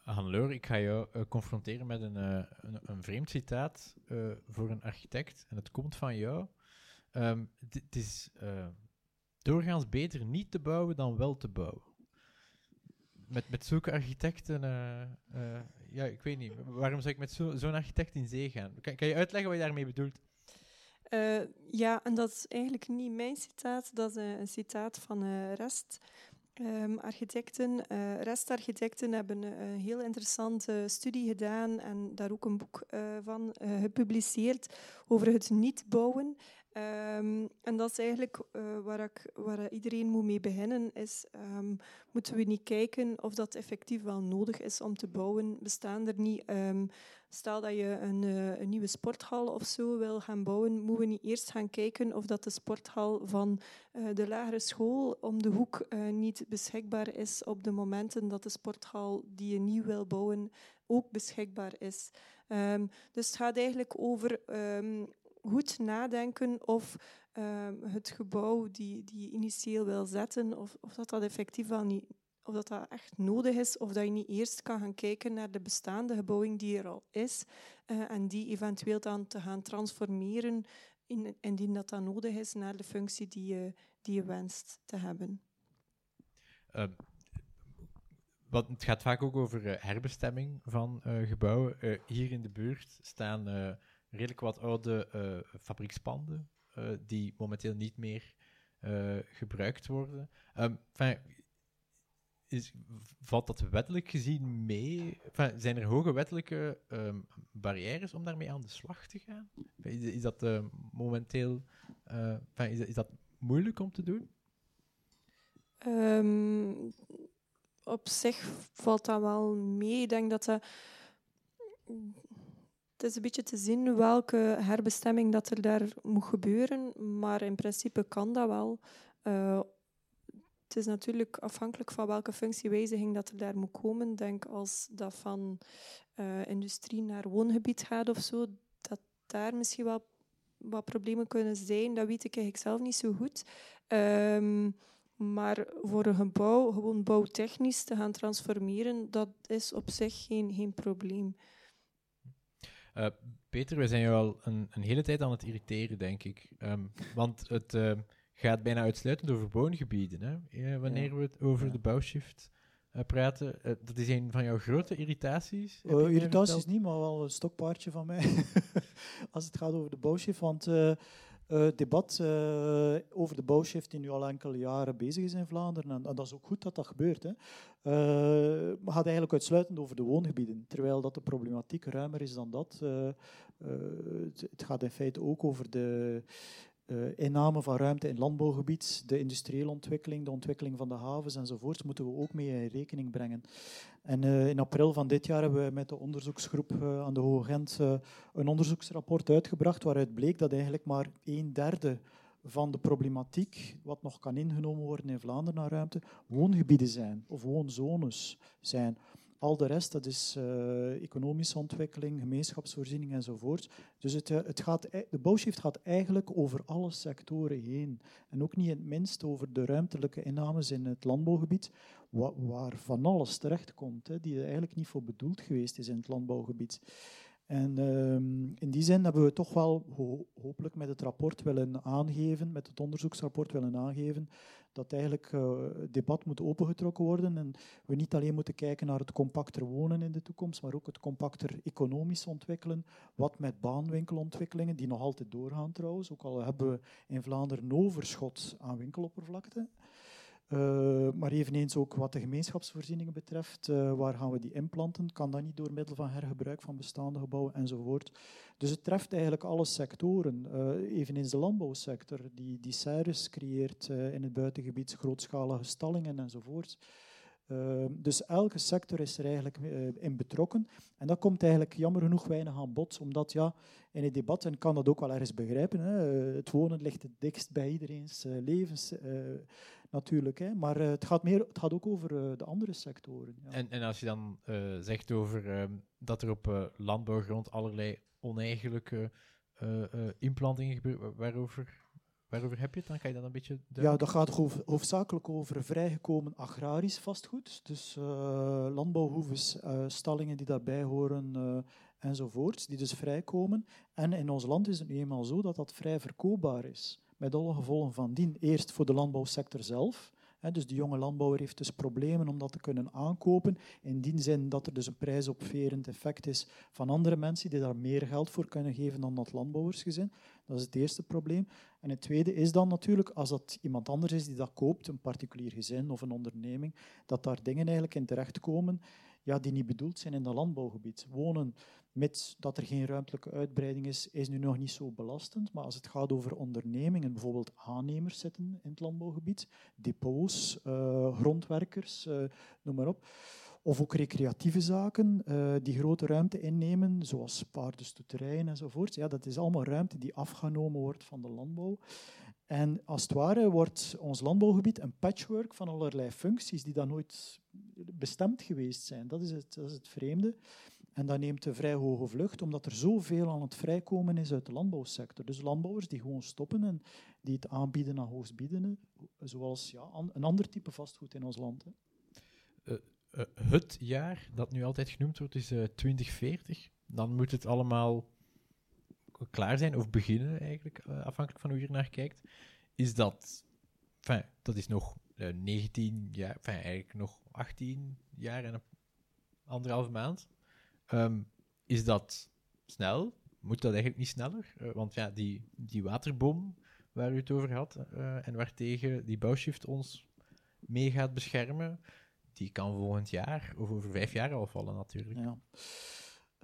D: Hannelore, ik ga jou eh, confronteren met een, eh, een, een vreemd citaat eh, voor een architect. En het komt van jou. Ehm, het- is doorgaans beter niet te bouwen dan wel te bouwen. Met, met zulke architecten, ja, ik weet niet. Waarom zou ik met zo- zo'n architect in zee gaan? Kan, kan je uitleggen wat je daarmee bedoelt?
F: Eh, ja, en dat is eigenlijk niet mijn citaat, dat is eh, een citaat van eh, Rest. Ehm, architecten, eh, restarchitecten hebben een heel interessante studie gedaan en daar ook een boek van gepubliceerd over het niet bouwen. Ehm, en dat is eigenlijk eh, waar, ik, waar iedereen moet mee beginnen, is ehm, moeten we niet kijken of dat effectief wel nodig is om te bouwen. Bestaan er niet... ehm, Stel dat je een, eh, een nieuwe sporthal of zo wil gaan bouwen, moeten we niet eerst gaan kijken of dat de sporthal van eh, de lagere school om de hoek niet beschikbaar is op de momenten dat de sporthal die je nieuw wil bouwen ook beschikbaar is. Dus het gaat eigenlijk over goed nadenken of ehm, het gebouw die, die je initieel wil zetten, of, of dat dat effectief wel niet of dat, dat echt nodig is, of dat je niet eerst kan gaan kijken naar de bestaande gebouwing die er al is, eh, en die eventueel dan te gaan transformeren, in, indien dat dan nodig is, naar de functie die je, die je wenst te hebben.
D: Ehm, wat, het gaat vaak ook over eh, herbestemming van eh, gebouwen. Hier in de buurt staan redelijk wat oude eh, fabriekspanden eh, die momenteel niet meer eh, gebruikt worden. Enfin, is, valt dat wettelijk gezien mee? Enfin, zijn er hoge wettelijke ehm, barrières om daarmee aan de slag te gaan? Is, dat momenteel enfin, is, is dat moeilijk om te doen?
F: Ehm, op zich valt dat wel mee. Ik denk dat dat... het is een beetje te zien welke herbestemming dat er daar moet gebeuren, maar in principe kan dat wel. Uh, het is natuurlijk afhankelijk van welke functiewijziging dat er daar moet komen. Denk als dat van uh, industrie naar woongebied gaat of zo, dat daar misschien wel wat problemen kunnen zijn. Dat weet ik eigenlijk zelf niet zo goed. Um, maar voor een gebouw, gewoon bouwtechnisch te gaan transformeren, dat is op zich geen, geen probleem.
D: Uh, Peter, we zijn jou al een, een, hele tijd aan het irriteren, denk ik. Um, want het uh, gaat bijna uitsluitend over woongebieden. Hè? wanneer we het over de bouwshift praten. dat is een van jouw grote irritaties.
E: irritaties niet, maar wel een stokpaardje van mij. Als het gaat over de bouwshift. Want het debat over de bouwshift die nu al enkele jaren bezig is in Vlaanderen. En, dat is ook goed dat dat gebeurt. Hè. Uh, gaat eigenlijk uitsluitend over de woongebieden, terwijl dat de problematiek ruimer is dan dat. het, gaat in feite ook over de uh, inname van ruimte in landbouwgebied, de industriële ontwikkeling, de ontwikkeling van de havens enzovoort, moeten we ook mee in rekening brengen. En uh, in april van dit jaar hebben we met de onderzoeksgroep uh, aan de Hoge Gent een onderzoeksrapport uitgebracht waaruit bleek dat eigenlijk maar een derde van de problematiek, wat nog kan ingenomen worden in Vlaanderen naar ruimte, woongebieden zijn of woonzones zijn. Al de rest, dat is uh, economische ontwikkeling, gemeenschapsvoorziening enzovoort. Dus het, eh, het gaat, de bouwshift gaat eigenlijk over alle sectoren heen. En ook niet in het minst over de ruimtelijke innames in het landbouwgebied, waar van alles terechtkomt, hè, die er eigenlijk niet voor bedoeld geweest is in het landbouwgebied. En um, in die zin hebben we toch wel ho hopelijk met het rapport willen aangeven, met het onderzoeksrapport willen aangeven, dat eigenlijk uh, het debat moet opengetrokken worden en we niet alleen moeten kijken naar het compacter wonen in de toekomst, maar ook het compacter economisch ontwikkelen, wat met baanwinkelontwikkelingen, die nog altijd doorgaan trouwens, ook al hebben we in Vlaanderen overschot aan winkeloppervlakte. Uh, maar eveneens ook wat de gemeenschapsvoorzieningen betreft, uh, waar gaan we die implanten? Kan dat niet door middel van hergebruik van bestaande gebouwen enzovoort? Dus het treft eigenlijk alle sectoren. Uh, eveneens de landbouwsector, die, die CERES creëert in het buitengebied grootschalige stallingen enzovoort. Ehm, dus elke sector is er eigenlijk uh, in betrokken. En dat komt eigenlijk jammer genoeg weinig aan bod, omdat ja, in het debat, en ik kan dat ook wel ergens begrijpen, hè, eh, het wonen ligt het dikst bij iedereen's uh, levens natuurlijk. Hè, maar het, gaat meer, het gaat ook over de andere sectoren.
D: Ja. En, en als je dan zegt over ehm, dat er op landbouwgrond allerlei oneigenlijke implantingen gebeuren, waarover Waarover heb je het dan? Kan je dat een beetje
E: Ja, dat gaat hoofdzakelijk over vrijgekomen agrarisch vastgoed. Dus uh, landbouwhoeves, uh, stallingen die daarbij horen uh, enzovoorts, die dus vrijkomen. En in ons land is het nu eenmaal zo dat dat vrij verkoopbaar is. Met alle gevolgen van dien. Eerst voor de landbouwsector zelf dus de jonge landbouwer heeft dus problemen om dat te kunnen aankopen. In die zin dat er dus een prijsopverend effect is van andere mensen die daar meer geld voor kunnen geven dan dat landbouwersgezin. Dat is het eerste probleem. En het tweede is dan natuurlijk, als dat iemand anders is die dat koopt, een particulier gezin of een onderneming, dat daar dingen eigenlijk in terechtkomen ja, die niet bedoeld zijn in dat landbouwgebied. Wonen met dat er geen ruimtelijke uitbreiding is, is nu nog niet zo belastend. Maar als het gaat over ondernemingen, bijvoorbeeld aannemers zitten in het landbouwgebied, depots, uh, grondwerkers, uh, noem maar op. Of ook recreatieve zaken uh, die grote ruimte innemen, zoals paardenstoeterijen enzovoort. Ja, dat is allemaal ruimte die afgenomen wordt van de landbouw. En als het ware wordt ons landbouwgebied een patchwork van allerlei functies die dan nooit bestemd geweest zijn. Dat is het, dat is het vreemde. En dat neemt een vrij hoge vlucht, omdat er zoveel aan het vrijkomen is uit de landbouwsector. Dus landbouwers die gewoon stoppen en die het aanbieden aan hoogstbiedenden, zoals ja, een ander type vastgoed in ons land. Hè.
D: Uh, uh, het jaar dat nu altijd genoemd wordt is uh, eh, 2040. Dan moet het allemaal klaar zijn of beginnen, eigenlijk, afhankelijk van hoe je er naar kijkt. Is dat, dat is nog 19 jaar, eigenlijk nog 18 jaar en een anderhalve maand. Um, is dat snel? Moet dat eigenlijk niet sneller? Uh, want ja, die, die waterbom waar u het over had uh, en waartegen die bouwshift ons mee gaat beschermen, die kan volgend jaar of over vijf jaar al vallen natuurlijk.
E: Ja.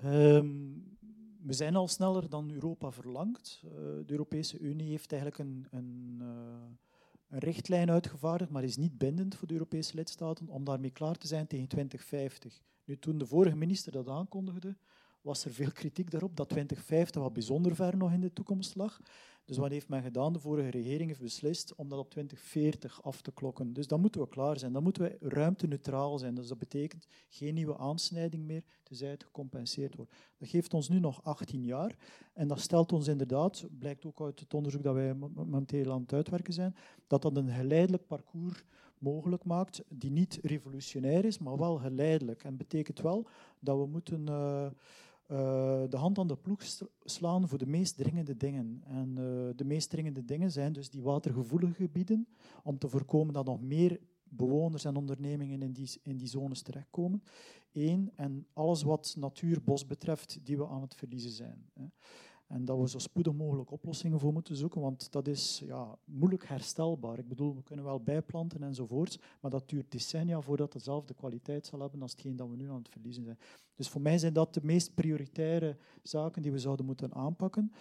E: Um, we zijn al sneller dan Europa verlangt. Uh, de Europese Unie heeft eigenlijk een, een, een richtlijn uitgevaardigd, maar is niet bindend voor de Europese lidstaten om daarmee klaar te zijn tegen 2050. Nu, toen de vorige minister dat aankondigde, was er veel kritiek daarop dat 2050 wat bijzonder ver nog in de toekomst lag. Dus wat heeft men gedaan? De vorige regering heeft beslist om dat op 2040 af te klokken. Dus dan moeten we klaar zijn. Dan moeten we ruimteneutraal zijn. Dus dat betekent geen nieuwe aansnijding meer, tenzij het gecompenseerd wordt. Dat geeft ons nu nog 18 jaar. En dat stelt ons inderdaad, blijkt ook uit het onderzoek dat wij momenteel aan het uitwerken zijn, dat dat een geleidelijk parcours mogelijk maakt, die niet revolutionair is, maar wel geleidelijk. En betekent wel dat we moeten uh, de hand aan de ploeg slaan voor de meest dringende dingen. En uh, de meest dringende dingen zijn dus die watergevoelige gebieden, om te voorkomen dat nog meer bewoners en ondernemingen in die, in die zones terechtkomen. Eén, en alles wat natuur, bos betreft, die we aan het verliezen zijn. En dat we zo spoedig mogelijk oplossingen voor moeten zoeken, want dat is ja, moeilijk herstelbaar. Ik bedoel, we kunnen wel bijplanten enzovoorts, maar dat duurt decennia voordat het dezelfde kwaliteit zal hebben als hetgeen dat we nu aan het verliezen zijn. Dus voor mij zijn dat de meest prioritaire zaken die we zouden moeten aanpakken.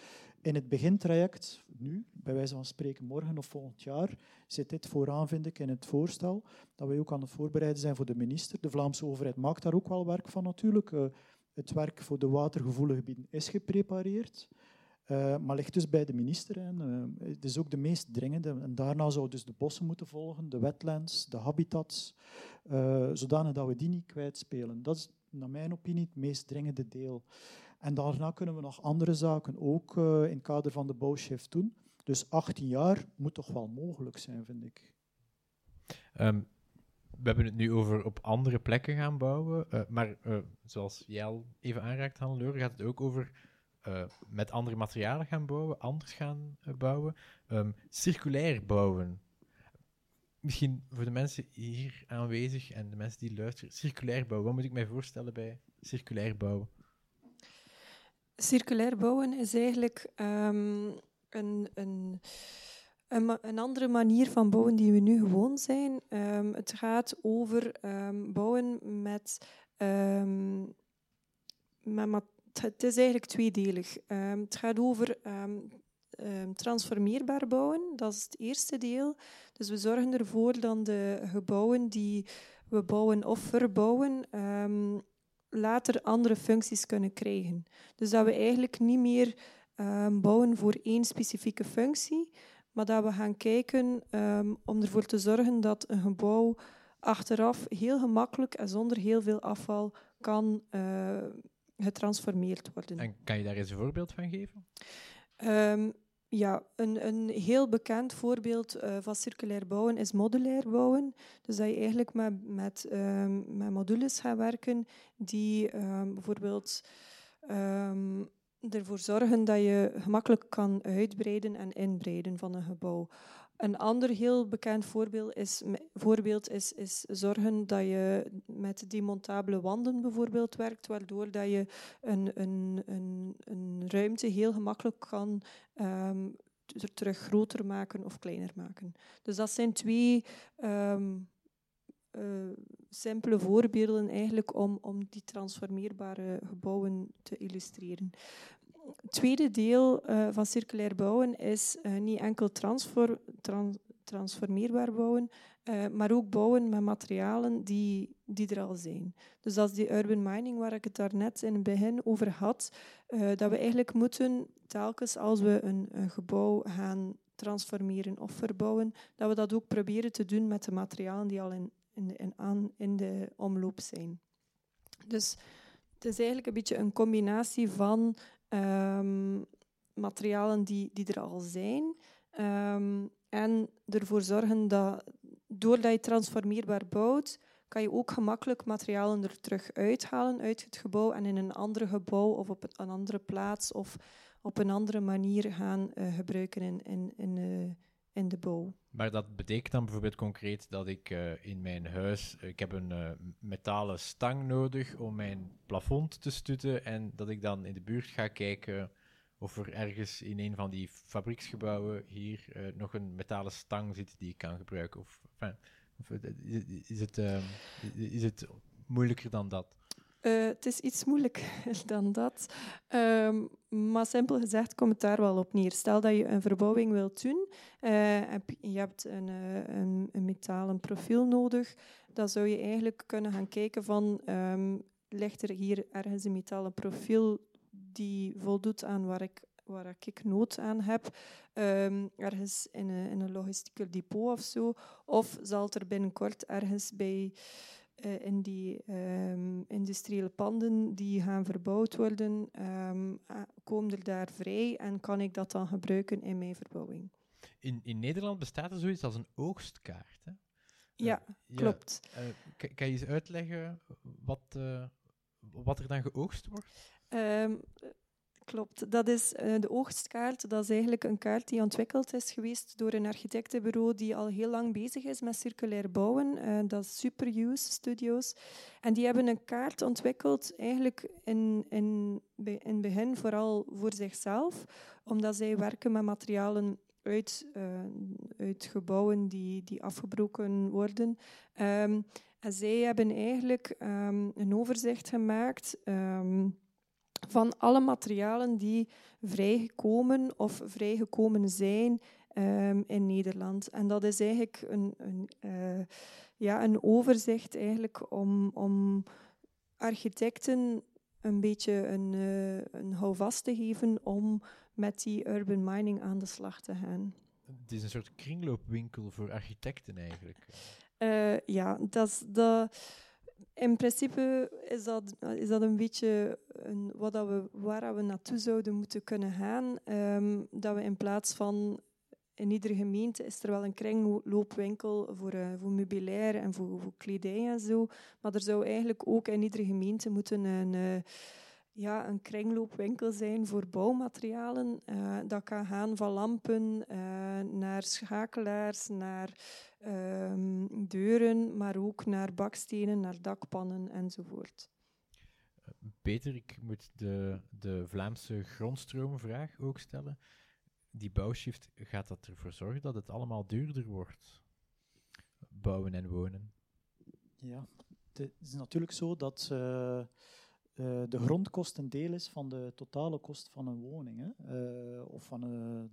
E: In het begintraject, nu, bij wijze van spreken morgen of volgend jaar, zit dit vooraan, vind ik, in het voorstel, dat wij ook aan het voorbereiden zijn voor de minister. De Vlaamse overheid maakt daar ook wel werk van natuurlijk. Eh, het werk voor de watergevoelige gebieden is geprepareerd, uh, maar ligt dus bij de minister. Hè. Uh, het is ook de meest dringende. En daarna zou dus de bossen moeten volgen, de wetlands, de habitats, uh, zodanig dat we die niet kwijtspelen. Dat is naar mijn opinie het meest dringende deel. En daarna kunnen we nog andere zaken ook in het kader van de bouwshift doen. Dus 18 jaar moet toch wel mogelijk zijn, vind ik.
D: Um, we hebben het nu over op andere plekken gaan bouwen. Uh, maar uh, zoals jij even aanraakt, Hanneleur, gaat het ook over uh, met andere materialen gaan bouwen, anders gaan bouwen. Um, circulair bouwen. Misschien voor de mensen hier aanwezig en de mensen die luisteren, circulair bouwen. Wat moet ik mij voorstellen bij circulair bouwen?
F: Circulair bouwen is eigenlijk um, een. een een, andere manier van bouwen die we nu gewoon zijn. Um, het gaat over um, bouwen met, met, Het is eigenlijk tweedelig. het gaat over transformeerbaar bouwen. Dat is het eerste deel. Dus we zorgen ervoor dat de gebouwen die we bouwen of verbouwen later andere functies kunnen krijgen. Dus dat we eigenlijk niet meer bouwen voor één specifieke functie, maar dat we gaan kijken um, om ervoor te zorgen dat een gebouw achteraf heel gemakkelijk en zonder heel veel afval kan uh, getransformeerd worden.
D: En kan je daar eens een voorbeeld van geven?
F: Um, ja, een, een heel bekend voorbeeld uh, van circulair bouwen is modulair bouwen. Dus dat je eigenlijk met, met, um, met modules gaat werken die bijvoorbeeld ervoor zorgen dat je gemakkelijk kan uitbreiden en inbreiden van een gebouw. Een ander heel bekend voorbeeld is, voorbeeld is, is zorgen dat je met demontabele wanden bijvoorbeeld werkt, waardoor dat je een, een, een, een ruimte heel gemakkelijk kan um, terug groter maken of kleiner maken. Dus dat zijn twee um, uh, simpele voorbeelden eigenlijk om, om die transformeerbare gebouwen te illustreren. Het tweede deel uh, van circulair bouwen is uh, niet enkel transformeerbaar bouwen, maar ook bouwen met materialen die, die er al zijn. Dus dat is die urban mining waar ik het daarnet in het begin over had, dat we eigenlijk moeten telkens als we een, een gebouw gaan transformeren of verbouwen, dat we dat ook proberen te doen met de materialen die al in, in de, in, aan, in de omloop zijn. Dus het is eigenlijk een beetje een combinatie van um, materialen die, die er al zijn um, en ervoor zorgen dat doordat je transformeerbaar bouwt, kan je ook gemakkelijk materialen er terug uithalen uit het gebouw en in een ander gebouw of op een andere plaats of op een andere manier gaan uh, gebruiken in, in, in, uh, in de bouw.
D: Maar dat betekent dan bijvoorbeeld concreet dat ik uh, in mijn huis, uh, ik heb een uh, metalen stang nodig om mijn plafond te stutten en dat ik dan in de buurt ga kijken of er ergens in een van die fabrieksgebouwen hier nog een metalen stang zit die ik kan gebruiken. Of, of is, het, is het moeilijker dan dat?
F: Uh, het is iets moeilijker dan dat. Um, maar simpel gezegd komt het daar wel op neer. Stel dat je een verbouwing wilt doen, uh, je hebt een, uh, een, een, metalen profiel nodig, dan zou je eigenlijk kunnen gaan kijken van... Um, ligt er hier ergens een metalen profiel die voldoet aan waar ik, waar ik nood aan heb, um, ergens in een, in een logistieke depot of zo, of zal het er binnenkort ergens bij uh, in die um, industriële panden die gaan verbouwd worden, um, komen er daar vrij en kan ik dat dan gebruiken in mijn verbouwing.
D: In, in Nederland bestaat er zoiets als een oogstkaart. Hè?
F: Ja, uh, klopt.
D: Ja, kan, kan, je eens uitleggen wat, wat er dan geoogst wordt?
F: Um, Klopt, dat is uh, de oogstkaart. Dat is eigenlijk een kaart die ontwikkeld is geweest door een architectenbureau die al heel lang bezig is met circulair bouwen. Uh, dat is Superuse Studios. En die hebben een kaart ontwikkeld, eigenlijk in, in, in het begin vooral voor zichzelf, omdat zij werken met materialen uit, uh, uit gebouwen die, die afgebroken worden. Um, en zij hebben eigenlijk um, een overzicht gemaakt. Um, van alle materialen die vrijgekomen of vrijgekomen zijn um, in Nederland. En dat is eigenlijk een, een, uh, ja, een overzicht eigenlijk om, om architecten een beetje een, uh, een houvast te geven om met die urban mining aan de slag te gaan.
D: Het is een soort kringloopwinkel voor architecten eigenlijk.
F: Uh, ja, dat is de in principe is dat, is dat een beetje een, wat dat we, waar we naartoe zouden moeten kunnen gaan. Um, dat we in plaats van in iedere gemeente is er wel een kringloopwinkel voor, uh, voor meubilair en voor, voor kledij en zo. Maar er zou eigenlijk ook in iedere gemeente moeten een, uh, ja, een kringloopwinkel zijn voor bouwmaterialen. Uh, dat kan gaan van lampen naar schakelaars, naar um, deuren, maar ook naar bakstenen, naar dakpannen enzovoort.
D: Peter, ik moet de, de Vlaamse grondstroomvraag ook stellen. Die bouwshift, gaat dat ervoor zorgen dat het allemaal duurder wordt? Bouwen en wonen.
E: Ja, het is natuurlijk zo dat uh, uh, de grondkost een deel is van de totale kost van een woning, hè? Uh, of van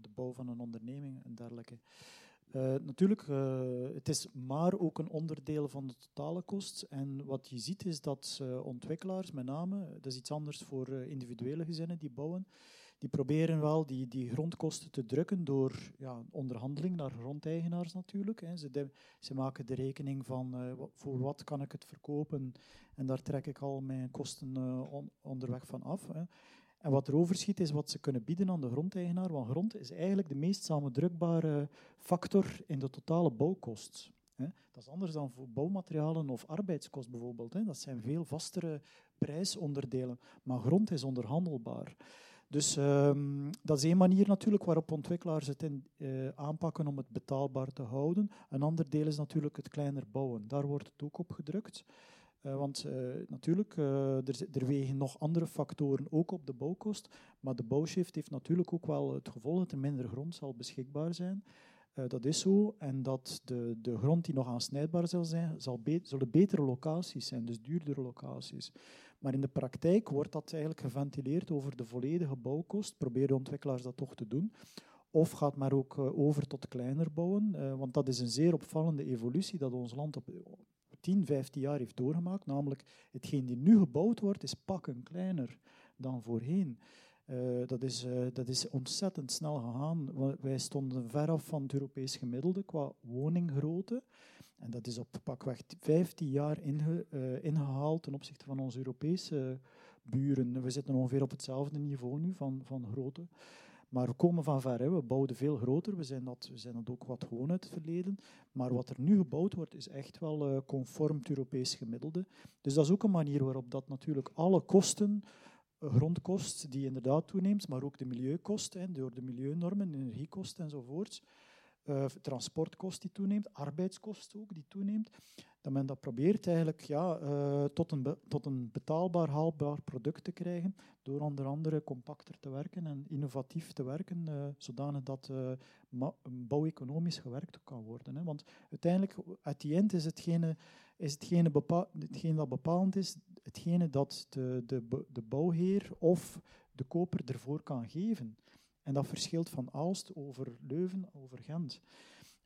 E: de bouw van een onderneming en dergelijke. Uh, natuurlijk, uh, het is maar ook een onderdeel van de totale kost. En wat je ziet is dat uh, ontwikkelaars, met name, dat is iets anders voor individuele gezinnen die bouwen, die proberen wel die, die grondkosten te drukken door ja, onderhandeling naar grondeigenaars natuurlijk. Hè. Ze, ze, maken de rekening van voor wat kan ik het verkopen en daar trek ik al mijn kosten on, onderweg van af. Hè. En wat er overschiet is wat ze kunnen bieden aan de grondeigenaar, want grond is eigenlijk de meest samendrukbare factor in de totale bouwkost. Dat is anders dan voor bouwmaterialen of arbeidskost bijvoorbeeld. Dat zijn veel vastere prijsonderdelen, maar grond is onderhandelbaar. Dus um, dat is één manier natuurlijk waarop ontwikkelaars het in, uh, aanpakken om het betaalbaar te houden. Een ander deel is natuurlijk het kleiner bouwen. Daar wordt het ook op gedrukt. Uh, want uh, natuurlijk, uh, er, er, wegen nog andere factoren ook op de bouwkost. Maar de bouwshift heeft natuurlijk ook wel het gevolg dat er minder grond zal beschikbaar zijn. dat is zo. En dat de, de grond die nog aansnijdbaar zal zijn, zal be zullen betere locaties zijn, dus duurdere locaties. Maar in de praktijk wordt dat eigenlijk geventileerd over de volledige bouwkost. Proberen ontwikkelaars dat toch te doen. Of gaat maar ook over tot kleiner bouwen. want dat is een zeer opvallende evolutie dat ons land op 10, 15 jaar heeft doorgemaakt. Namelijk, hetgeen die nu gebouwd wordt, is pakken kleiner dan voorheen. Uh, dat, is, uh, dat is ontzettend snel gegaan. Wij stonden ver af van het Europees gemiddelde qua woninggrootte. En dat is op pakweg 15 jaar inge, uh, ingehaald ten opzichte van onze Europese buren. We zitten ongeveer op hetzelfde niveau nu van, van grootte. Maar we komen van ver. We bouwden veel groter. We zijn, dat, we zijn dat ook wat gewoon uit het verleden. Maar wat er nu gebouwd wordt, is echt wel uh, conform het Europees gemiddelde. Dus dat is ook een manier waarop dat natuurlijk alle kosten, eh, grondkost die inderdaad toeneemt, maar ook de milieukost, hè, door de milieunormen, energiekost enzovoorts, uh, transportkost die toeneemt, arbeidskost ook die toeneemt, dat men dat probeert eigenlijk ja, uh, tot, een tot een betaalbaar, haalbaar product te krijgen, door onder andere compacter te werken en innovatief te werken, uh, zodanig dat bouweconomisch gewerkt kan worden. Hè. Want uiteindelijk, at the end, is hetgene, is hetgene dat bepalend is, hetgene dat de, de, de bouwheer of de koper ervoor kan geven. En dat verschilt van Aalst over Leuven, over Gent.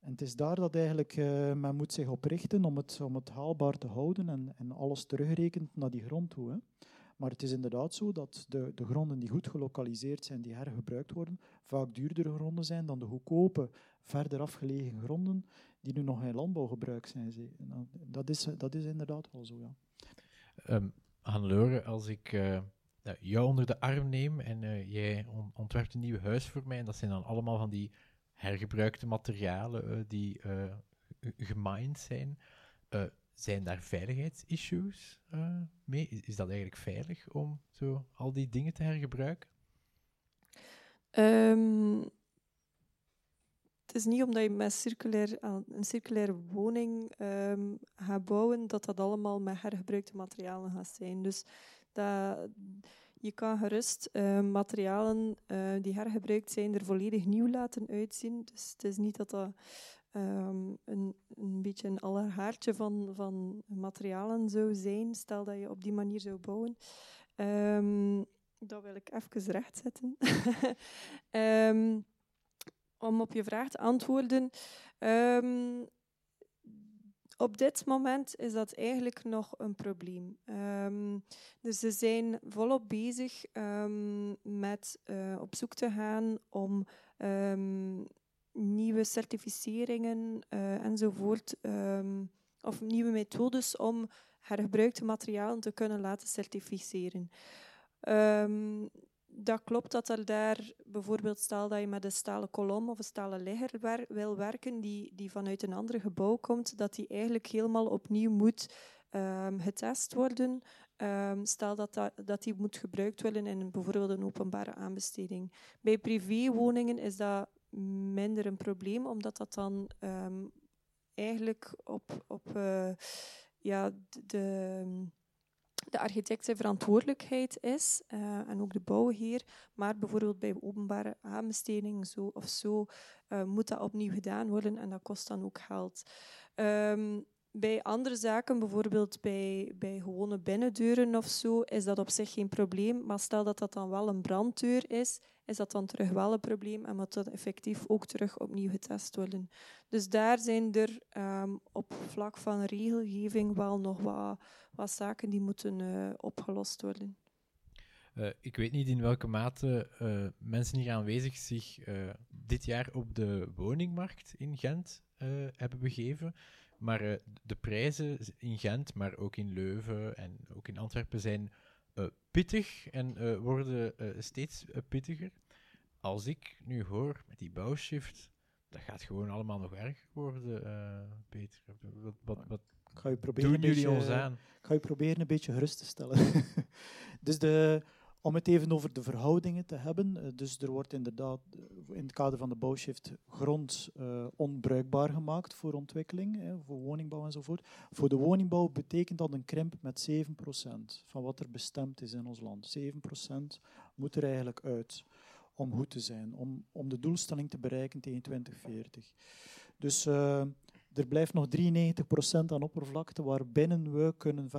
E: En het is daar dat eigenlijk uh, men moet zich op richten om het, om het haalbaar te houden en, en alles terugrekent naar die grond toe. Hè. Maar het is inderdaad zo dat de, de gronden die goed gelokaliseerd zijn, die hergebruikt worden, vaak duurdere gronden zijn dan de goedkope, verder afgelegen gronden die nu nog in landbouwgebruik zijn. Dat is, dat is inderdaad wel zo, ja.
D: Um, als ik uh, jou onder de arm neem en uh, jij ontwerpt een nieuw huis voor mij, en dat zijn dan allemaal van die hergebruikte materialen uh, die gemined zijn, zijn daar veiligheidsissues mee? Is, dat eigenlijk veilig om zo al die dingen te hergebruiken?
F: Um, het is niet omdat je met circulair, een circulaire woning um, gaat bouwen, dat dat allemaal met hergebruikte materialen gaat zijn. Dus dat, je kan gerust uh, materialen uh, die hergebruikt zijn er volledig nieuw laten uitzien. Dus het is niet dat dat um, een, een beetje een allerhaartje van, van materialen zou zijn, stel dat je op die manier zou bouwen. Um, dat wil ik even rechtzetten. um, om op je vraag te antwoorden. Op dit moment is dat eigenlijk nog een probleem. Um, dus ze zijn volop bezig um, met uh, op zoek te gaan om nieuwe certificeringen uh, enzovoort, of nieuwe methodes om hergebruikte materialen te kunnen laten certificeren. Dat klopt dat er daar bijvoorbeeld, stel dat je met een stalen kolom of een stalen ligger wil werken, die, die vanuit een ander gebouw komt, dat die eigenlijk helemaal opnieuw moet um, getest worden. Um, stel dat, dat, dat die moet gebruikt worden in bijvoorbeeld een openbare aanbesteding. Bij privéwoningen is dat minder een probleem, omdat dat dan um, eigenlijk op, op uh, ja, de architect zijn verantwoordelijkheid is uh, en ook de bouwheer. Maar bijvoorbeeld bij openbare aanbestedingen zo of zo uh, moet dat opnieuw gedaan worden en dat kost dan ook geld. Um, bij andere zaken, bijvoorbeeld bij, bij gewone binnendeuren of zo, is dat op zich geen probleem. Maar stel dat dat dan wel een branddeur is, is dat dan terug wel een probleem en moet dat effectief ook terug opnieuw getest worden. Dus daar zijn er um, op vlak van regelgeving wel nog wat, wat zaken die moeten uh, opgelost worden.
D: Uh, ik weet niet in welke mate uh, mensen hier aanwezig zich dit jaar op de woningmarkt in Gent hebben begeven. Maar de prijzen in Gent, maar ook in Leuven en ook in Antwerpen zijn pittig en uh, worden steeds pittiger. Als ik nu hoor met die bouwshift, dat gaat gewoon allemaal nog erger worden, Peter. Wat, wat, wat
E: ga je proberen doen jullie beetje, ons aan? Ik ga je proberen een beetje gerust te stellen. dus de om het even over de verhoudingen te hebben. Eh, dus er wordt inderdaad eh, in het kader van de bouwshift grond uh, onbruikbaar gemaakt voor ontwikkeling, hè, voor woningbouw enzovoort. Voor de woningbouw betekent dat een krimp met 7% van wat er bestemd is in ons land. 7% moet er eigenlijk uit om goed te zijn, om, om de doelstelling te bereiken tegen 2040. Dus er blijft nog 93% aan oppervlakte waarbinnen we kunnen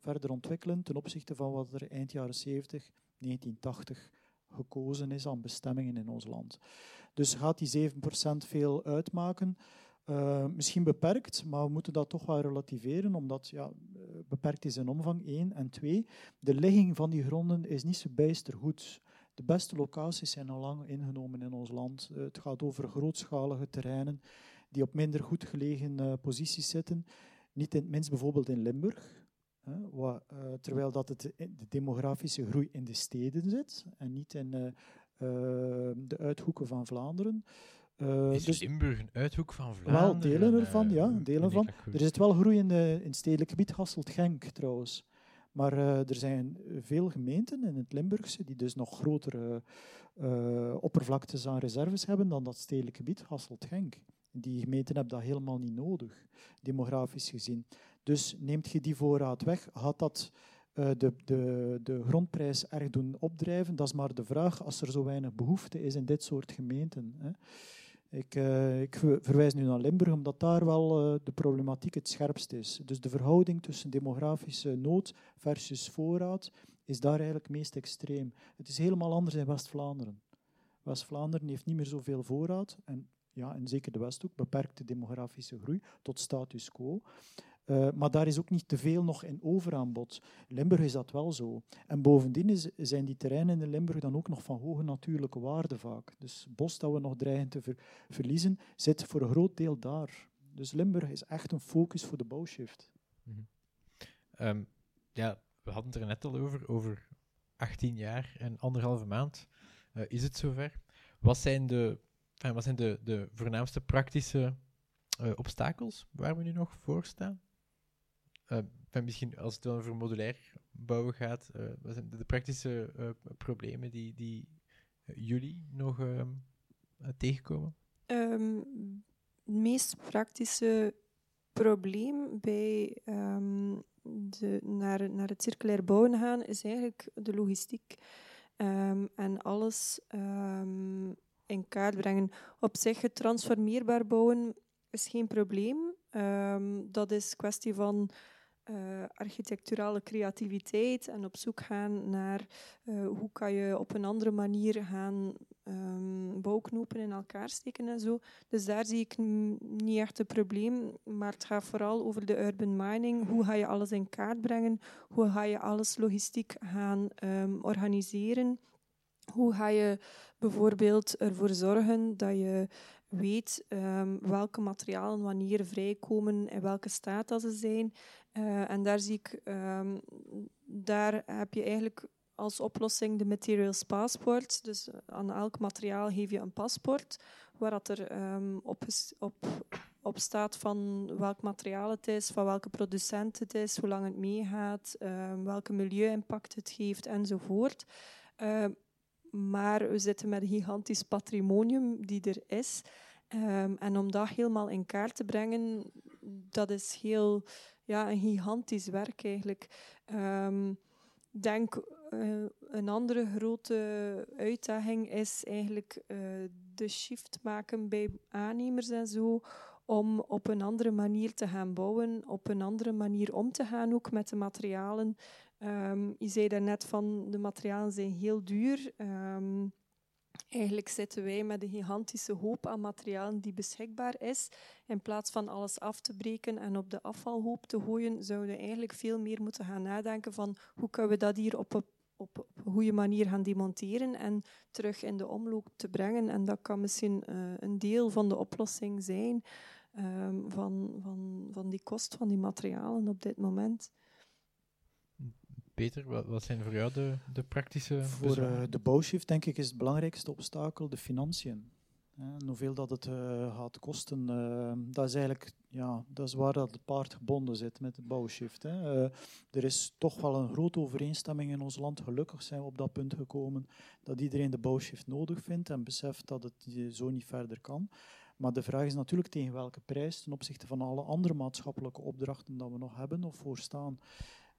E: verder ontwikkelen ten opzichte van wat er eind jaren 70 1980 gekozen is aan bestemmingen in ons land. Dus gaat die 7% veel uitmaken? Uh, misschien beperkt, maar we moeten dat toch wel relativeren, omdat ja, eh, beperkt is in omvang, één. En twee, de ligging van die gronden is niet zo bijster goed. De beste locaties zijn al lang ingenomen in ons land. Uh, het gaat over grootschalige terreinen die op minder goed gelegen uh, posities zitten. Niet in het minst bijvoorbeeld in Limburg, uh, terwijl dat het, de demografische groei in de steden zit en niet in uh, de uithoeken van Vlaanderen.
D: is dus, Limburg een uithoek van Vlaanderen?
E: Wel, delen ervan, ja. Delen van. Er zit wel groei in, in het stedelijk gebied, Hasselt-Genk trouwens. Maar er zijn veel gemeenten in het Limburgse die dus nog grotere oppervlaktes aan reserves hebben dan dat stedelijk gebied, Hasselt-Genk. Die gemeenten hebben dat helemaal niet nodig, demografisch gezien. Dus neemt je die voorraad weg, gaat dat uh, de, de, de grondprijs erg doen opdrijven? Dat is maar de vraag als er zo weinig behoefte is in dit soort gemeenten. Ik, uh, ik, verwijs nu naar Limburg, omdat daar wel uh, de problematiek het scherpst is. Dus de verhouding tussen demografische nood versus voorraad is daar eigenlijk meest extreem. Het is helemaal anders in West-Vlaanderen. West-Vlaanderen heeft niet meer zoveel voorraad en ja, en zeker de Westhoek, beperkte demografische groei tot status quo. Uh, maar daar is ook niet te veel nog in overaanbod. Limburg is dat wel zo. En bovendien zijn die terreinen in Limburg dan ook nog van hoge natuurlijke waarde vaak. Dus bos dat we nog dreigen te ver, verliezen, zit voor een groot deel daar. Dus Limburg is echt een focus voor de bouwshift.
D: -hmm. um, ja, we hadden het er net al over, over 18 jaar en anderhalve maand. Uh, is het zover? Wat zijn de, enfin, wat zijn de, de voornaamste praktische uh, obstakels waar we nu nog voor staan? Uh, misschien als het dan over modulair bouwen gaat, wat zijn de, praktische problemen die, die jullie nog ehm, tegenkomen?
F: Het meest praktische probleem bij um, de, naar, naar het circulair bouwen gaan is eigenlijk de logistiek. en alles in kaart brengen. Op zich, het transformeerbaar bouwen is geen probleem. dat is kwestie van uh, architecturale creativiteit en op zoek gaan naar uh, hoe kan je op een andere manier gaan um, bouwknopen in elkaar steken en zo. Dus daar zie ik niet echt een probleem, maar het gaat vooral over de urban mining. Hoe ga je alles in kaart brengen? Hoe ga je alles logistiek gaan um, organiseren? Hoe ga je bijvoorbeeld ervoor zorgen dat je weet um, welke materialen wanneer vrijkomen en welke staat dat ze zijn. Uh, en daar zie ik, um, daar heb je eigenlijk als oplossing de materials passport. Dus aan elk materiaal geef je een paspoort, waar dat er um, op, op, staat van welk materiaal het is, van welke producent het is, hoe lang het meegaat, welke milieu-impact het geeft enzovoort. Uh, maar we zitten met een gigantisch patrimonium die er is. Um, en om dat helemaal in kaart te brengen, dat is heel, ja, een gigantisch werk eigenlijk. Um, denk uh, een andere grote uitdaging is eigenlijk uh, de shift maken bij aannemers en zo om op een andere manier te gaan bouwen, op een andere manier om te gaan ook met de materialen. Um, je zei daarnet van de materialen zijn heel duur. Um, Eigenlijk zitten wij met een gigantische hoop aan materialen die beschikbaar is. In plaats van alles af te breken en op de afvalhoop te gooien, zouden we eigenlijk veel meer moeten gaan nadenken van hoe kunnen we dat hier op een, op goede manier gaan demonteren en terug in de omloop te brengen. En dat kan misschien uh, een deel van de oplossing zijn um, van, van, van die kost van die materialen op dit moment.
D: Peter, wat, wat zijn voor jou de, de praktische
E: Voor uh, de bouwshift denk ik is het belangrijkste obstakel de financiën. En hoeveel dat het uh, gaat kosten, uh, dat is eigenlijk ja, dat is waar dat het paard gebonden zit met de bouwshift. Hè. Uh, er is toch wel een grote overeenstemming in ons land. Gelukkig zijn we op dat punt gekomen dat iedereen de bouwshift nodig vindt en beseft dat het zo niet verder kan. Maar de vraag is natuurlijk tegen welke prijs ten opzichte van alle andere maatschappelijke opdrachten dat we nog hebben of voorstaan.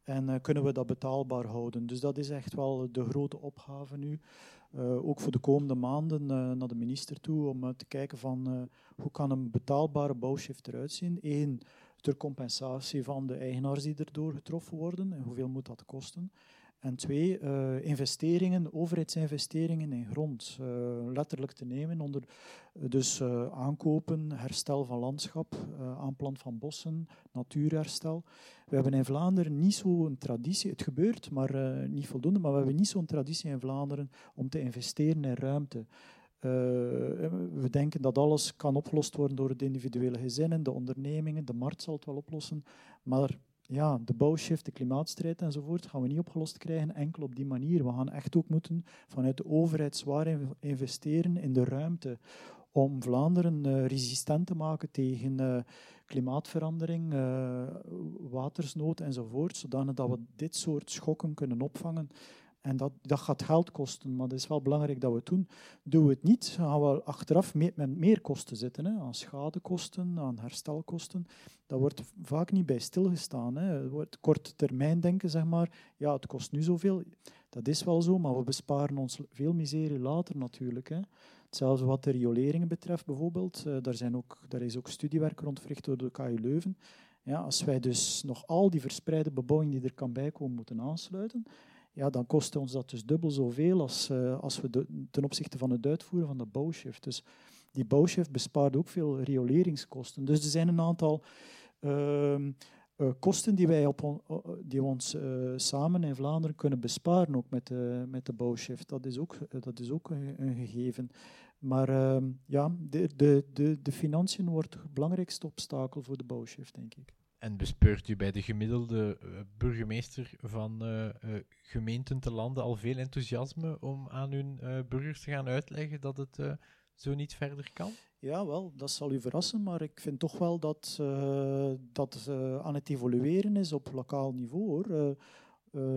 E: En uh, kunnen we dat betaalbaar houden? Dus dat is echt wel de grote opgave nu. Uh, ook voor de komende maanden uh, naar de minister toe om te kijken van hoe kan een betaalbare bouwshift eruit zien. Eén, ter compensatie van de eigenaars die erdoor getroffen worden en hoeveel moet dat kosten. En twee, uh, investeringen, overheidsinvesteringen in grond, uh, letterlijk te nemen onder dus uh, aankopen, herstel van landschap, aanplant van bossen, natuurherstel. We hebben in Vlaanderen niet zo'n traditie, het gebeurt, maar niet voldoende, maar we hebben niet zo'n traditie in Vlaanderen om te investeren in ruimte. we denken dat alles kan opgelost worden door de individuele gezinnen, de ondernemingen, de markt zal het wel oplossen, maar ja, de bouwshift, de klimaatstrijd enzovoort, gaan we niet opgelost krijgen enkel op die manier. We gaan echt ook moeten vanuit de overheid zwaar investeren in de ruimte om Vlaanderen uh, resistent te maken tegen uh, klimaatverandering, uh, watersnood enzovoort, zodanig dat we dit soort schokken kunnen opvangen. En dat, dat gaat geld kosten, maar het is wel belangrijk dat we het doen. Doen we het niet, gaan we achteraf met meer kosten zitten. Hè, aan schadekosten, aan herstelkosten. Dat wordt vaak niet bij stilgestaan. Hè. Wordt korte termijn denken, zeg maar. Ja, het kost nu zoveel. Dat is wel zo, maar we besparen ons veel miserie later natuurlijk. Hè. Hetzelfde wat de rioleringen betreft bijvoorbeeld. Uh, daar, zijn ook, daar is ook studiewerk rond verricht door de KU Leuven. Ja, als wij dus nog al die verspreide bebouwing die er kan bijkomen moeten aansluiten, ja, dan kost ons dat dus dubbel zoveel als, uh, als we de, ten opzichte van het uitvoeren van de bouwshift. Dus die bouwshift bespaart ook veel rioleringskosten. Dus er zijn een aantal ehm, eh, kosten die wij op die ons uh, samen in Vlaanderen kunnen besparen, ook met de, met de bouwshift. Dat is ook, dat is ook een, een gegeven. Maar ehm, ja, de, de, de, de financiën wordt het belangrijkste obstakel voor de bouwshift, denk ik.
D: En bespeurt u bij de gemiddelde uh, burgemeester van uh, uh, gemeenten te landen al veel enthousiasme om aan hun burgers te gaan uitleggen dat het zo niet verder kan?
E: Ja, wel, dat zal u verrassen, maar ik vind toch wel dat dat aan het evolueren is op lokaal niveau.